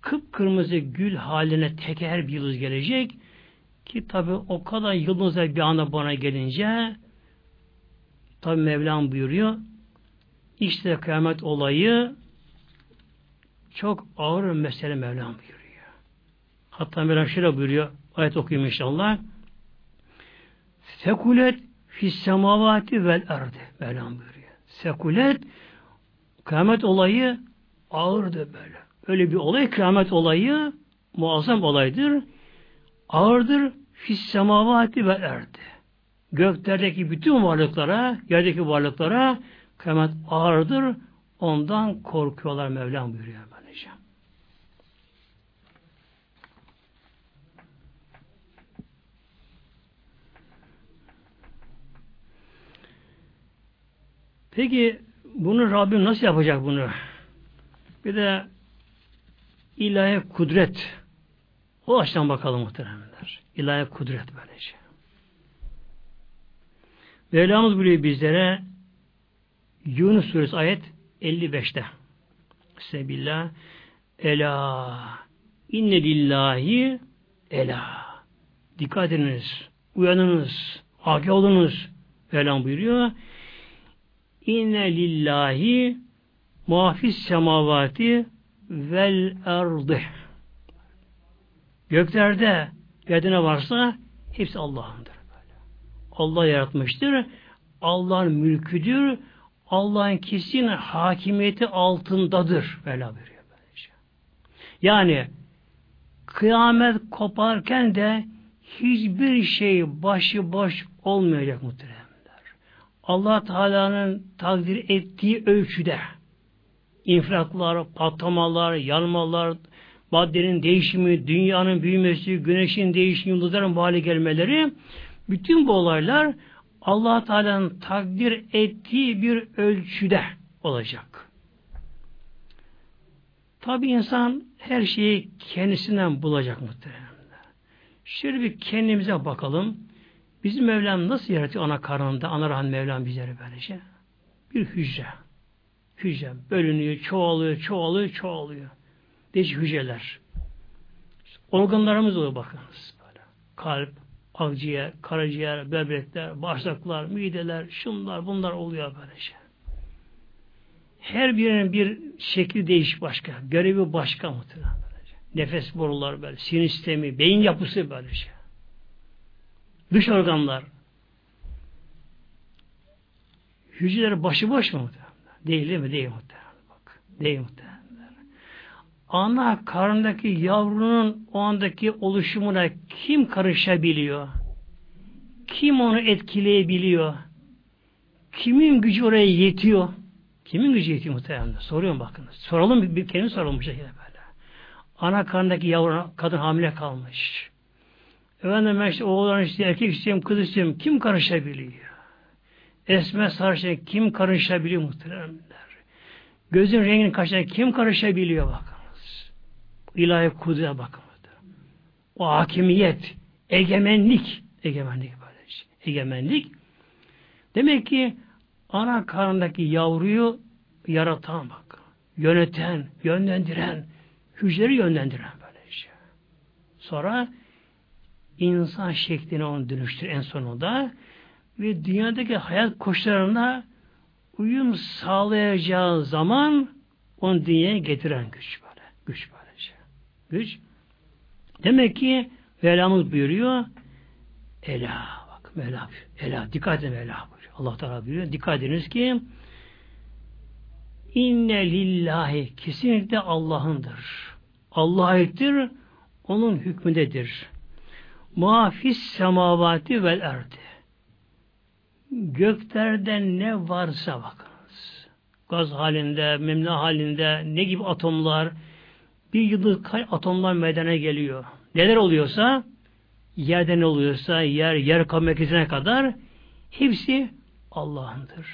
Speaker 1: Kıpkırmızı gül haline teker bir yıldız gelecek. Ki tabi o kadar yıldızlar bir anda bana gelince tabi Mevlam buyuruyor işte kıyamet olayı çok ağır mesele Mevlam buyuruyor. Hatta Mevlam şöyle buyuruyor. Ayet okuyayım inşallah. Sekulet fis semavati vel erdi. Mevlam buyuruyor. Sekulet kıyamet olayı ağırdır böyle. Öyle bir olay kıyamet olayı muazzam olaydır. Ağırdır fis semavati vel erdi. Göklerdeki bütün varlıklara, yerdeki varlıklara kıyamet ağırdır. Ondan korkuyorlar Mevlam buyuruyor böylece. Peki bunu Rabbim nasıl yapacak bunu? Bir de ilahi kudret o açıdan bakalım muhteremler. İlahi kudret böylece. Mevlamız buyuruyor bizlere Yunus suresi ayet 55'te. Sebillah Ela inne lillahi ela dikkat ediniz uyanınız agah olunuz Mevlam buyuruyor inne lillahi muhafis semavati vel erdi göklerde yerde ne varsa hepsi Allah'ındır. Allah yaratmıştır. Allah'ın mülküdür. Allah'ın kesin hakimiyeti altındadır. Böyle buyuruyor. Böylece. Yani kıyamet koparken de hiçbir şey başı boş olmayacak muhteremler. Allah Teala'nın takdir ettiği ölçüde infilaklar, patlamalar, yanmalar, maddenin değişimi, dünyanın büyümesi, güneşin değişimi, yıldızların bu hale gelmeleri bütün bu olaylar allah Teala'nın takdir ettiği bir ölçüde olacak. Tabi insan her şeyi kendisinden bulacak muhtemelen. Şöyle bir kendimize bakalım. Bizim Mevlam nasıl yaratıyor ana karnında, ana rahmi Mevlam bizleri böylece? Bir hücre. Hücre bölünüyor, çoğalıyor, çoğalıyor, çoğalıyor. Değişik hücreler. Organlarımız oluyor bakınız. Böyle. Kalp, akciğer, karaciğer, böbrekler, bağırsaklar, mideler, şunlar, bunlar oluyor böylece. Şey. Her birinin bir şekli değiş başka. Görevi başka muhtemelen böylece. Nefes boruları böyle, sinir sistemi, beyin yapısı böylece. Şey. Dış organlar. Hücreler başıboş mu muhtemelen? Değil değil mi? Değil muhtemelen. Bak. Değil muhtemelen. Ana karnındaki yavrunun o andaki oluşumuna kim karışabiliyor? Kim onu etkileyebiliyor? Kimin gücü oraya yetiyor? Kimin gücü yetiyor muhtemelen? Soruyorum bakınız. Soralım bir, kelime soralım bu şekilde böyle. Ana karnındaki yavru kadın hamile kalmış. Efendim işte oğlan işte erkek istiyorum, kız istiyorum. Kim karışabiliyor? Esme sarışın kim karışabiliyor muhteremler? Gözün rengini kaçan kim karışabiliyor bakınız. İlahi kudret bakın. O hakimiyet, egemenlik, egemenlik böyle şey. Egemenlik. Demek ki ana karnındaki yavruyu yaratan bak. Yöneten, yönlendiren, hücreleri yönlendiren böyle şey. Sonra insan şekline onu dönüştür en sonunda ve dünyadaki hayat koşullarına uyum sağlayacağı zaman onu dünyaya getiren güç böyle. Güç böyle. Güç. Demek ki Mevlamız buyuruyor Ela bak Mevla Ela dikkat edin Mevla buyuruyor. Allah Teala buyuruyor. Dikkat ediniz ki inne lillahi kesinlikle Allah'ındır. Allah'a aittir. Onun hükmündedir. Muhafis semavati vel erdi göklerden ne varsa bakınız. Gaz halinde, memle halinde ne gibi atomlar bir yılda kaç atomlar meydana geliyor. Neler oluyorsa yerden oluyorsa yer, yer merkezine kadar hepsi Allah'ındır.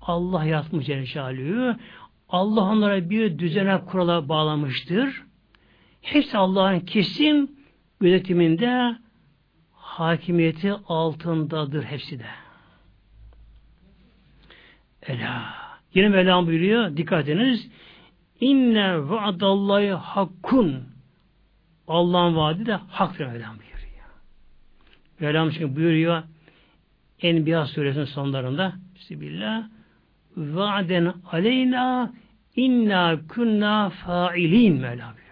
Speaker 1: Allah yaratmış Celle Allah onlara bir düzene kurala bağlamıştır. Hepsi Allah'ın kesin gözetiminde hakimiyeti altındadır hepsi de. Ela. Yine Mevlam buyuruyor. Dikkat ediniz. İnne vaadallahi hakkun. Allah'ın vaadi de haktır Mevlam buyuruyor. Mevlam çünkü buyuruyor Enbiya suresinin sonlarında Bismillah Va'den aleyna inna kunna failin Mevla buyuruyor.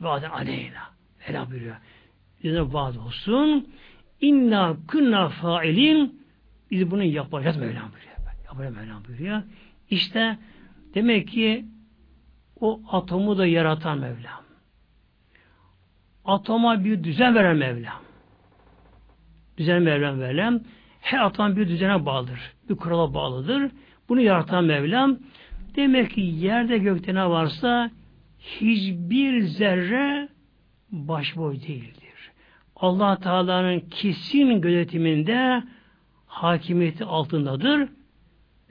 Speaker 1: Va'den aleyna. Mevla buyuruyor. Bize vaad olsun. İnna kunna failin biz bunu yapacağız Mevlam buyuruyor. Yapacağız Mevlam buyuruyor. İşte demek ki o atomu da yaratan Mevlam. Atoma bir düzen veren Mevlam. Düzen veren Mevlam. Her atom bir düzene bağlıdır. Bir kurala bağlıdır. Bunu yaratan Mevlam. Demek ki yerde gökte ne varsa hiçbir zerre başboy değildir. Allah Teala'nın kesin gözetiminde hakimiyeti altındadır.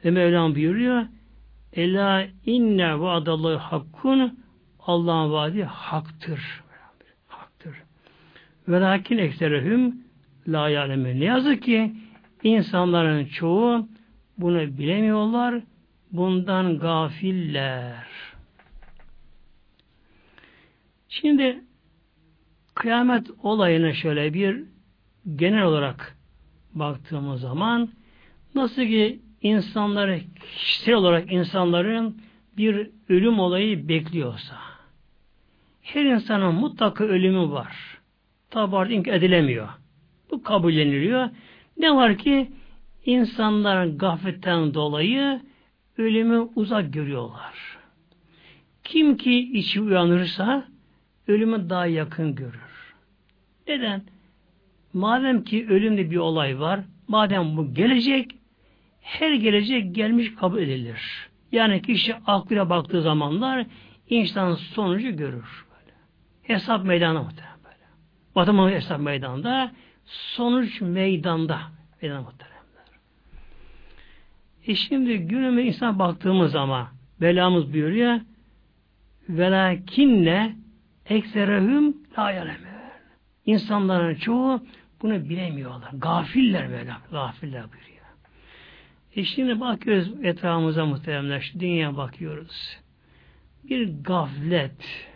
Speaker 1: Ve Mevlam buyuruyor Ela inne vaadallahu hakkun Allah'ın vaadi haktır. Haktır. Ve lakin ekserehüm la yâlemün. Ne yazık ki insanların çoğu bunu bilemiyorlar. Bundan gafiller. Şimdi kıyamet olayını şöyle bir genel olarak baktığımız zaman nasıl ki insanları kişisel olarak insanların bir ölüm olayı bekliyorsa her insanın mutlaka ölümü var. Tabi edilemiyor. Bu kabulleniliyor. Ne var ki insanlar gafletten dolayı ölümü uzak görüyorlar. Kim ki içi uyanırsa ölümü daha yakın görür. Neden? Madem ki ölümde bir olay var, madem bu gelecek, her gelecek gelmiş kabul edilir. Yani kişi aklıyla baktığı zamanlar insan sonucu görür. Böyle. Hesap meydanı muhtemelen böyle. Matematik hesap meydanında, sonuç meydanda. Meydana muhtemelen. E şimdi günümüz insan baktığımız zaman belamız buyuruyor velakinne ekserehüm la yalemün. İnsanların çoğu bunu bilemiyorlar. Gafiller böyle. Gafiller buyuruyor. E şimdi bakıyoruz etrafımıza muhteremler. Dünya bakıyoruz. Bir gaflet,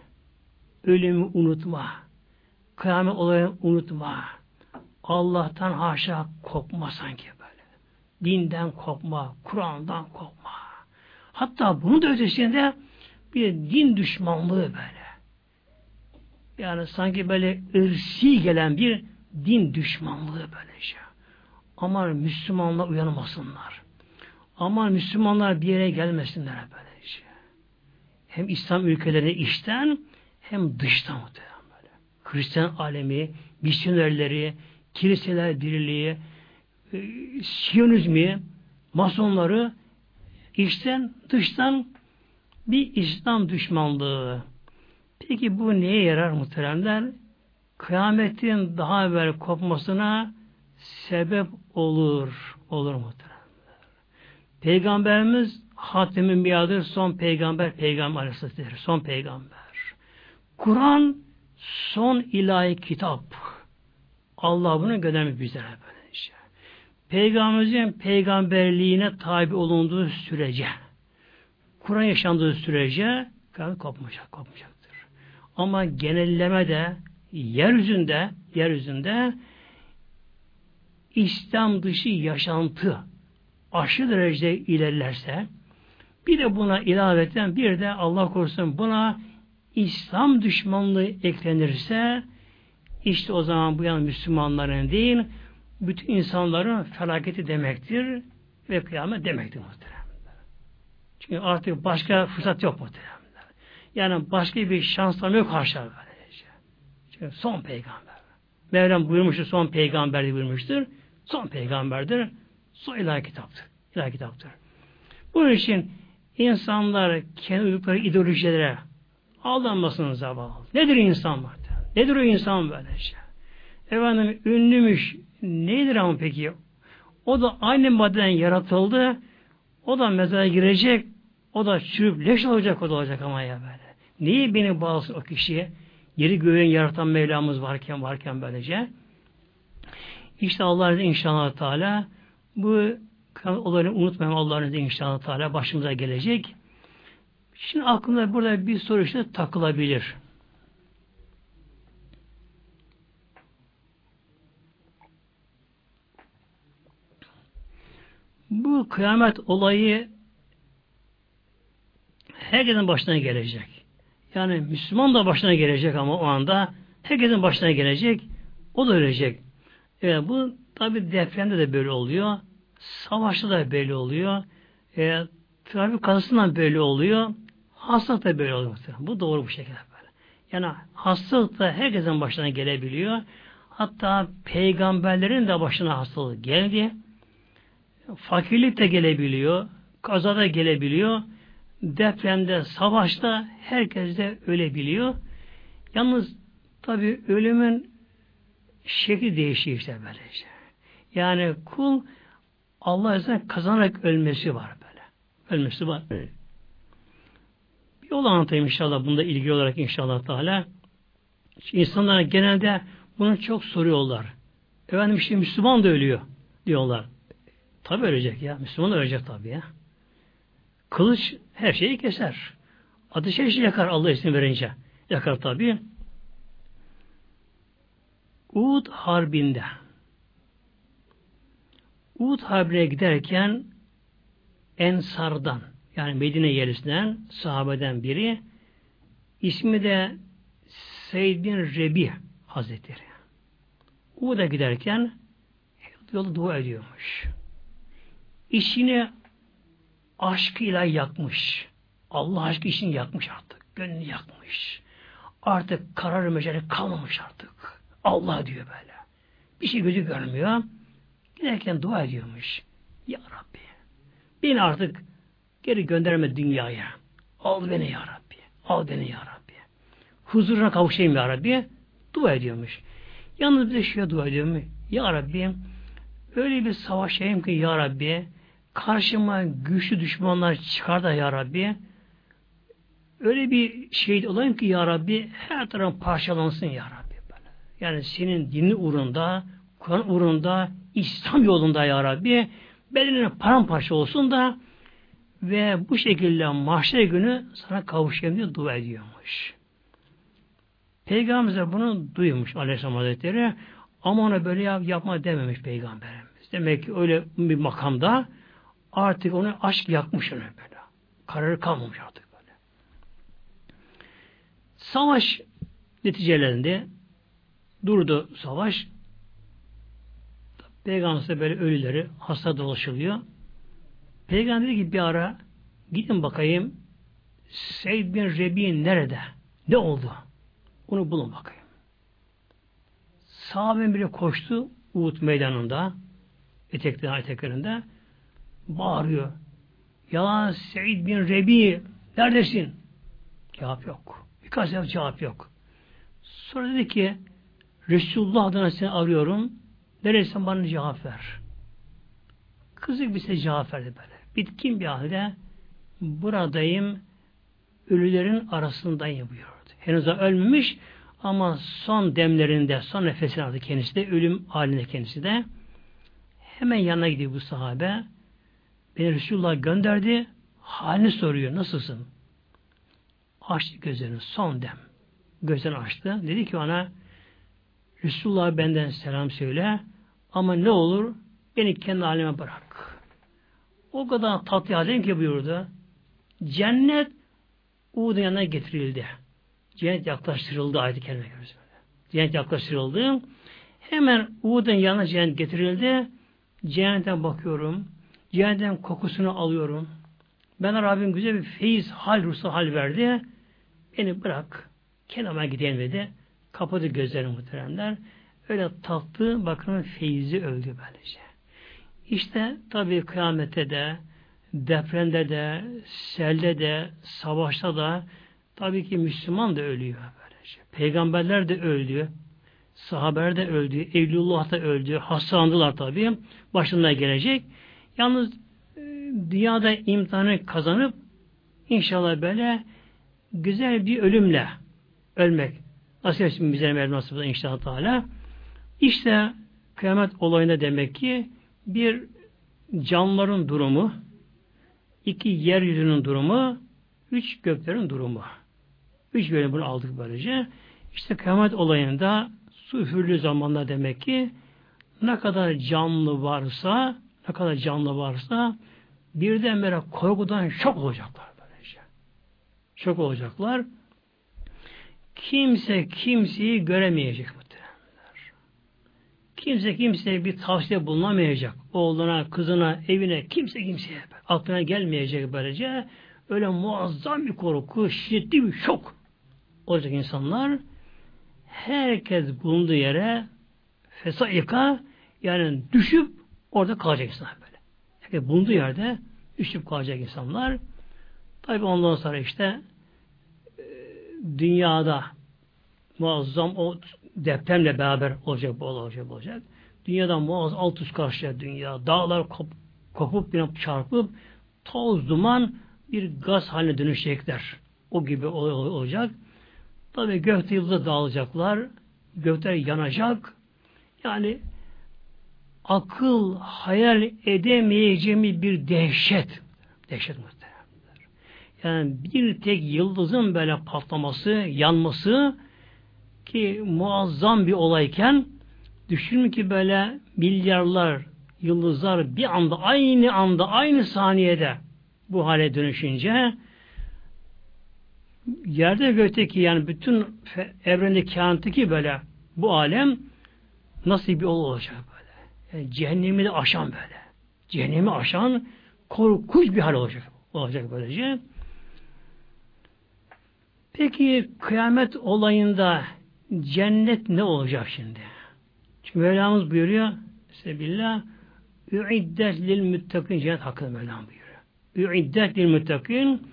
Speaker 1: ölümü unutma, kıyamet olayını unutma, Allah'tan haşa kopma sanki böyle. Dinden kopma, Kur'an'dan kopma. Hatta bunun da ötesinde bir din düşmanlığı böyle. Yani sanki böyle ırsi gelen bir din düşmanlığı böyle şey. Aman Müslümanlar uyanmasınlar. Aman Müslümanlar bir yere gelmesinler böyle şey. Hem İslam ülkelerine içten hem dıştan muhtemelen böyle. Hristiyan alemi, misyonerleri, kiliseler diriliği, e, Siyonizmi, masonları içten dıştan bir İslam düşmanlığı. Peki bu neye yarar muhteremler? Kıyametin daha evvel kopmasına sebep olur. Olur muhteremler. Peygamberimiz Hatem-i Biyadır, son peygamber, peygamber aleyhisselatü son peygamber. Kur'an son ilahi kitap. Allah bunu göndermiş bizlere böylece. Peygamberimizin peygamberliğine tabi olunduğu sürece, Kur'an yaşandığı sürece kıyamet kopmayacak, kopmayacaktır. Ama genelleme de yeryüzünde, yeryüzünde İslam dışı yaşantı aşırı derecede ilerlerse bir de buna ilaveten bir de Allah korusun buna İslam düşmanlığı eklenirse işte o zaman bu yan Müslümanların değil bütün insanların felaketi demektir ve kıyamet demektir muhteremler. Çünkü artık başka fırsat yok muhteremler. Yani başka bir şanslar yok böylece. Çünkü son peygamber. Mevlam buyurmuştur, son peygamber buyurmuştur. Son peygamberdir. Son ilahi kitaptır. İlahi kitaptır. Bunun için insanlar kendi uydukları ideolojilere aldanmasın zavallı. Nedir insan var? Nedir o insan böyle şey? Efendim ünlümüş. Nedir ama peki? O da aynı maddeden yaratıldı. O da mezara girecek. O da çürüp leş olacak o da olacak ama ya böyle. Niye beni bağlısın o kişiye? Yeri göğün yaratan Mevlamız varken varken böylece. İşte Allah'ın inşallah Teala bu olayını unutmayalım Allah'ın inşallah Teala başımıza gelecek. Şimdi aklımda burada bir soru işte takılabilir. Bu kıyamet olayı herkesin başına gelecek. Yani Müslüman da başına gelecek ama o anda herkesin başına gelecek. O da ölecek. Evet, bu tabi depremde de böyle oluyor. Savaşta da böyle oluyor. E, trafik kazasından böyle oluyor. Hastalık da böyle oluyor. Bu doğru bu şekilde böyle. Yani hastalık da herkesin başına gelebiliyor. Hatta peygamberlerin de başına hastalık geldi. Fakirlik de gelebiliyor. Kaza da gelebiliyor. Depremde, savaşta herkes de ölebiliyor. Yalnız tabi ölümün şekli değişiyor işte böylece. Yani kul Allah izniyle kazanarak ölmesi var böyle. Ölmesi var. Evet. Bir yol anlatayım inşallah bunda ilgili olarak inşallah Teala. İnsanlar genelde bunu çok soruyorlar. Efendim işte Müslüman da ölüyor diyorlar. Tabi ölecek ya. Müslüman da ölecek tabi ya. Kılıç her şeyi keser. Ateş her şeyi yakar Allah izin verince. Yakar tabi. Uhud Harbi'nde Uhud Harbi'ne giderken Ensar'dan yani Medine yerlisinden sahabeden biri ismi de Seyyid bin Rebi Hazretleri. Uhud'a giderken yolu dua ediyormuş. İşini aşkıyla yakmış. Allah aşkı işini yakmış artık. Gönlünü yakmış. Artık karar meceli kalmamış artık. Allah diyor böyle. Bir şey gözü görmüyor. Giderken dua ediyormuş. Ya Rabbi beni artık geri gönderme dünyaya. Al beni ya Rabbi. Al beni ya Rabbi. Huzuruna kavuşayım ya Rabbi. Dua ediyormuş. Yalnız bir de şöyle dua ediyorum. Ya Rabbi öyle bir savaşayım ki ya Rabbi karşıma güçlü düşmanlar çıkar da ya Rabbi öyle bir şey olayım ki ya Rabbi her taraf parçalansın ya Rabbi. Böyle. Yani senin dini uğrunda, Kur'an uğrunda, İslam yolunda ya Rabbi bedenine paramparça olsun da ve bu şekilde mahşer günü sana kavuşayım diye dua ediyormuş. Peygamberimiz bunu duymuş Aleyhisselam Hazretleri ama ona böyle yapma dememiş Peygamberimiz. Demek ki öyle bir makamda artık onu aşk yakmış onu böyle. Kararı kalmamış artık. Savaş neticelerinde durdu savaş. Peygamber böyle ölüleri hasta dolaşılıyor. Peygamber dedi ki bir ara gidin bakayım Seyyid bin Rebi nerede? Ne oldu? Onu bulun bakayım. Sahabenin biri koştu Uhud meydanında eteklerinde, eteklerinde bağırıyor. Ya Seyyid bin Rebi neredesin? Cevap yok. Birkaç defa cevap yok. Sonra dedi ki Resulullah adına seni arıyorum. Neresin bana cevap ver. Kızık bir şey cevap verdi böyle. Bitkin bir halde buradayım ölülerin arasındayım buyurdu. Henüz ölmemiş ama son demlerinde, son nefesini aldı kendisi de, ölüm halinde kendisi de. Hemen yanına gidiyor bu sahabe. Beni Resulullah gönderdi. Halini soruyor. Nasılsın? Açtı gözlerini. Son dem. Gözlerini açtı. Dedi ki ona Resulullah benden selam söyle ama ne olur beni kendi halime bırak. O kadar tatlı halim ki buyurdu. Cennet Uğud'un yanına getirildi. Cennet yaklaştırıldı ayet-i kerime Cennet yaklaştırıldı. Hemen Uğud'un yanına cennet getirildi. Cennetten bakıyorum. Cennetten kokusunu alıyorum. Ben Rabbim güzel bir feyiz, hal, ruhsal hal verdi. Beni bırak. Kenama gideyim dedi. Kapadı gözlerini muhteremler. Öyle tatlı bakın feyzi öldü böylece. İşte tabi kıyamette de depremde de selde de savaşta da tabii ki Müslüman da ölüyor böylece. Peygamberler de öldü. Sahabeler de öldü. Evlullah da öldü. Hastalandılar tabi. Başına gelecek. Yalnız e, dünyada imtihanı kazanıp inşallah böyle güzel bir ölümle ölmek nasıl etsin bize Mevlam nasip inşallah Teala. İşte kıyamet olayında demek ki bir canlıların durumu, iki yeryüzünün durumu, üç göklerin durumu. Üç bölüm bunu aldık böylece. İşte kıyamet olayında su üfürlü zamanla demek ki ne kadar canlı varsa ne kadar canlı varsa birdenbire korkudan şok olacaklar böylece. Şok olacaklar. Kimse kimseyi göremeyecek muhtemelenler. Kimse kimseye bir tavsiye bulunamayacak. Oğluna, kızına, evine, kimse kimseye aklına gelmeyecek böylece. Öyle muazzam bir korku, şiddetli bir şok olacak insanlar. Herkes bulunduğu yere fesaika yani düşüp orada kalacak insanlar böyle. Herkes bulunduğu yerde düşüp kalacak insanlar. Tabi ondan sonra işte dünyada muazzam o depremle beraber olacak bu olacak olacak. Dünyada muazzam alt üst karşıya dünya. Dağlar kop, kopup bir çarpıp toz duman bir gaz haline dönüşecekler. O gibi olacak. Tabi gökte yıldız dağılacaklar. Gökler yanacak. Yani akıl hayal edemeyeceğimiz bir dehşet. Dehşet muhtemelen. Yani bir tek yıldızın böyle patlaması, yanması ki muazzam bir olayken düşünün ki böyle milyarlar yıldızlar bir anda aynı anda aynı saniyede bu hale dönüşünce yerde gökteki yani bütün evrendeki kainattaki böyle bu alem nasıl bir olay olacak böyle. Yani cehennemi de aşan böyle. Cehennemi aşan korkunç bir hal olacak. Olacak böylece. Peki kıyamet olayında cennet ne olacak şimdi? Çünkü Mevlamız buyuruyor Sebillah Üiddet lil müttakin cennet hakkında Mevlam buyuruyor. Üiddet lil müttakin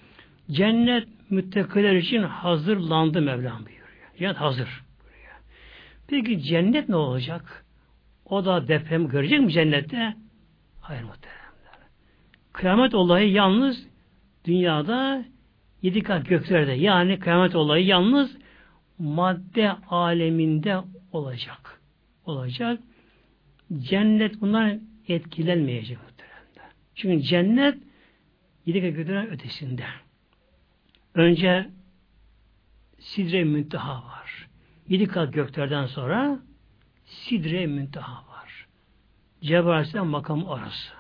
Speaker 1: cennet müttakiler için hazırlandı Mevlam buyuruyor. Cennet hazır. Buyuruyor. Peki cennet ne olacak? O da deprem görecek mi cennette? Hayır muhteremler. Kıyamet olayı yalnız dünyada yedi kat göklerde yani kıyamet olayı yalnız madde aleminde olacak. Olacak. Cennet bundan etkilenmeyecek muhtemelen. Çünkü cennet yedi kat göklerin ötesinde. Önce sidre münteha var. Yedi kat göklerden sonra sidre münteha var. Cebrail makamı orası.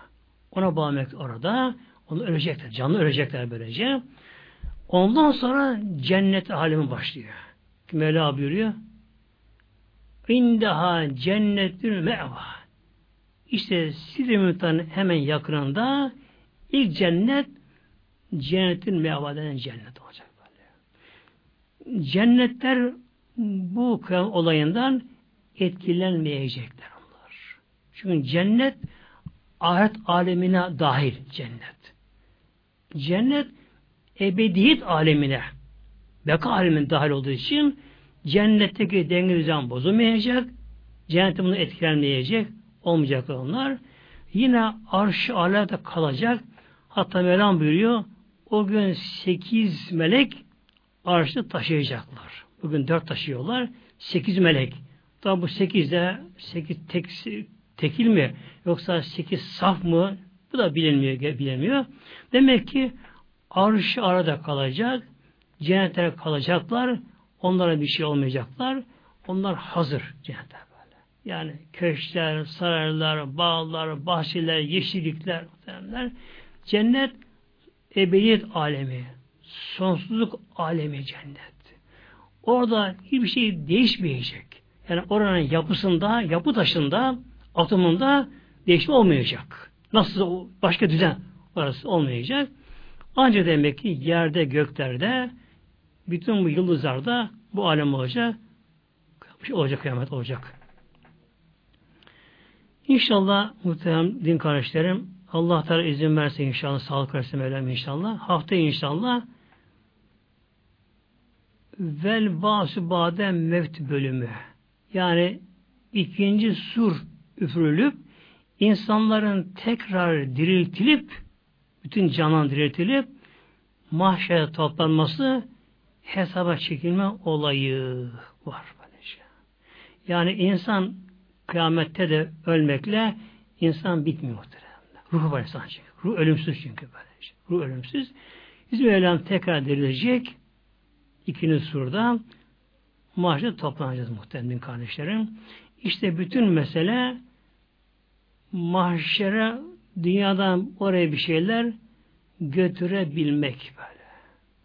Speaker 1: Ona bağlamak orada. Onu ölecekler. Canlı ölecekler böylece. Ondan sonra cennet alemi başlıyor. Mevla buyuruyor. İndeha cennetül meva. İşte Müntahan'ın hemen yakınında ilk cennet cennetin meyveden cennet olacak böyle. Cennetler bu olayından etkilenmeyecekler onlar. Çünkü cennet ahiret alemine dahil cennet. Cennet ebediyet alemine beka alemine dahil olduğu için cennetteki denge düzen bozulmayacak. Cennet bunu etkilenmeyecek. Olmayacak onlar. Yine arş-ı alada kalacak. Hatta Mevlam buyuruyor o gün sekiz melek arşı taşıyacaklar. Bugün dört taşıyorlar. Sekiz melek. Tabi bu sekizde sekiz tek, tekil mi yoksa sekiz saf mı bu da bilinmiyor, bilinmiyor. Demek ki arş arada kalacak. Cennete kalacaklar. Onlara bir şey olmayacaklar. Onlar hazır cennete böyle. Yani köşkler, saraylar, bağlar, bahçeler, yeşillikler, muhtemelenler. Cennet ebediyet alemi. Sonsuzluk alemi cennet. Orada hiçbir şey değişmeyecek. Yani oranın yapısında, yapı taşında, atımında değişme olmayacak. Nasıl başka düzen orası olmayacak. Ancak demek ki yerde, göklerde, bütün bu yıldızlarda bu alem olacak. Olacak kıyamet olacak. İnşallah muhterem din kardeşlerim Allah Teala izin verse inşallah sağlık versin Mevlam inşallah. Hafta inşallah vel basu badem mevt bölümü. Yani ikinci sur üfürülüp insanların tekrar diriltilip bütün canan diriltilip mahşere toplanması hesaba çekilme olayı var. Böylece. Yani insan kıyamette de ölmekle insan bitmiyor muhtemelen. Ruhu var insan çünkü. Ruh ölümsüz çünkü böylece. Ruh ölümsüz. Bizim Mevlam tekrar dirilecek ikinci surda mahşere toplanacağız muhtemelen kardeşlerim. İşte bütün mesele mahşere dünyadan oraya bir şeyler götürebilmek böyle.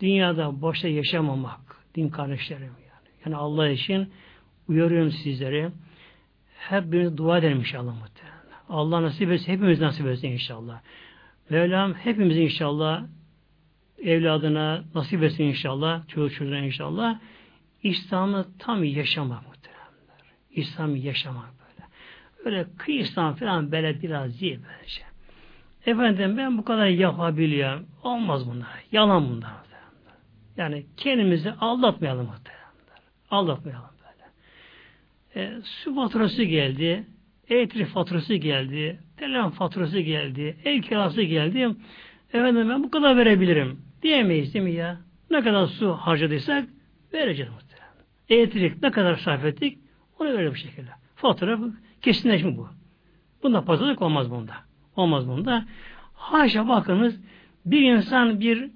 Speaker 1: Dünyada boşta yaşamamak din kardeşlerim yani. Yani Allah için uyarıyorum sizleri. Hep biriniz dua edelim inşallah muhtemelen. Allah nasip etsin, hepimiz nasip etsin inşallah. Mevlam hepimiz inşallah evladına nasip etsin inşallah, çocuk çocuğuna inşallah. İslam'ı tam yaşamak muhteremler. İslam'ı yaşamak böyle. Öyle kıyı İslam falan böyle biraz değil böylece. Efendim ben bu kadar yapabiliyorum. Olmaz bunlar. Yalan bunlar. Yani kendimizi aldatmayalım muhteremler. Aldatmayalım böyle. E, su faturası geldi. Elektrik faturası geldi. Telefon faturası geldi. Ev kirası geldi. Efendim ben bu kadar verebilirim. Diyemeyiz değil mi ya? Ne kadar su harcadıysak vereceğiz muhtemelen. Elektrik ne kadar sarf ettik onu verir bu şekilde. Fatura kesinleşme bu. Bunda pazarlık olmaz bunda. Olmaz bunda. Haşa bakınız bir insan bir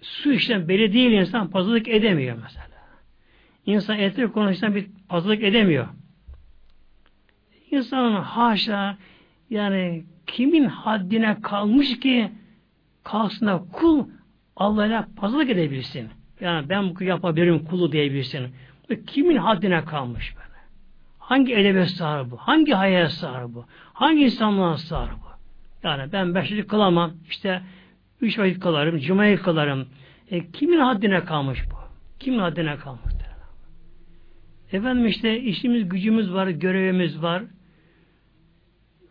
Speaker 1: su işlem belediye insan pazarlık edemiyor mesela. İnsan elektrik konusunda bir pazarlık edemiyor. İnsanın haşa yani kimin haddine kalmış ki kalksın da kul Allah'la pazarlık edebilsin. Yani ben bu yapabilirim kulu diyebilsin. Kimin haddine kalmış böyle? Hangi edebiyat sahibi Hangi hayal sahibi Hangi insanlığa sahibi Yani ben beş vakit kılamam. İşte üç vakit kılarım. Cuma'yı kılarım. E, kimin haddine kalmış bu? Kimin haddine kalmış? Efendim işte işimiz, gücümüz var, görevimiz var.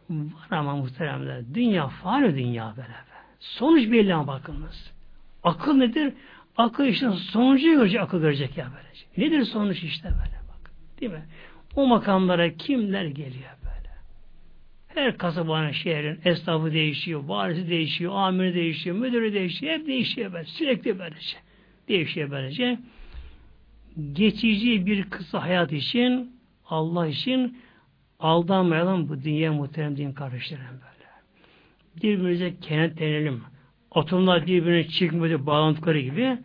Speaker 1: Var ama muhteremler. Dünya fani dünya böyle. Sonuç belli ama bakınız. Akıl nedir? Akıl işte sonucu görecek, akıl görecek ya böylece. Nedir sonuç işte böyle bak. Değil mi? O makamlara kimler geliyor böyle? Her kasabanın, şehrin esnafı değişiyor, varisi değişiyor, amiri değişiyor, müdürü değişiyor, hep değişiyor böyle. Sürekli böylece. Değişiyor böylece. Geçici bir kısa hayat için, Allah için aldanmayalım bu dünya muhterem din kardeşlerim böyle. Birbirimize kenetlenelim. Atomlar birbirine çıkmadı bağlantıları gibi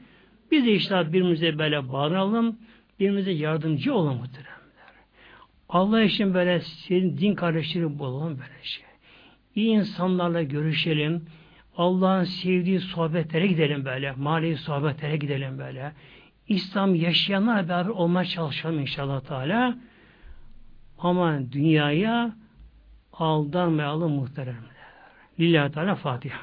Speaker 1: biz de işte birbirimize böyle bağlanalım, birbirimize yardımcı olalım muhteremler. Allah için böyle senin din kardeşleri bulalım böyle şey. İyi insanlarla görüşelim. Allah'ın sevdiği sohbetlere gidelim böyle. Manevi sohbetlere gidelim böyle. İslam yaşayanlarla beraber olmaya çalışalım inşallah Teala. Ama dünyaya aldanmayalım muhteremler. Lillahi Teala Fatiha.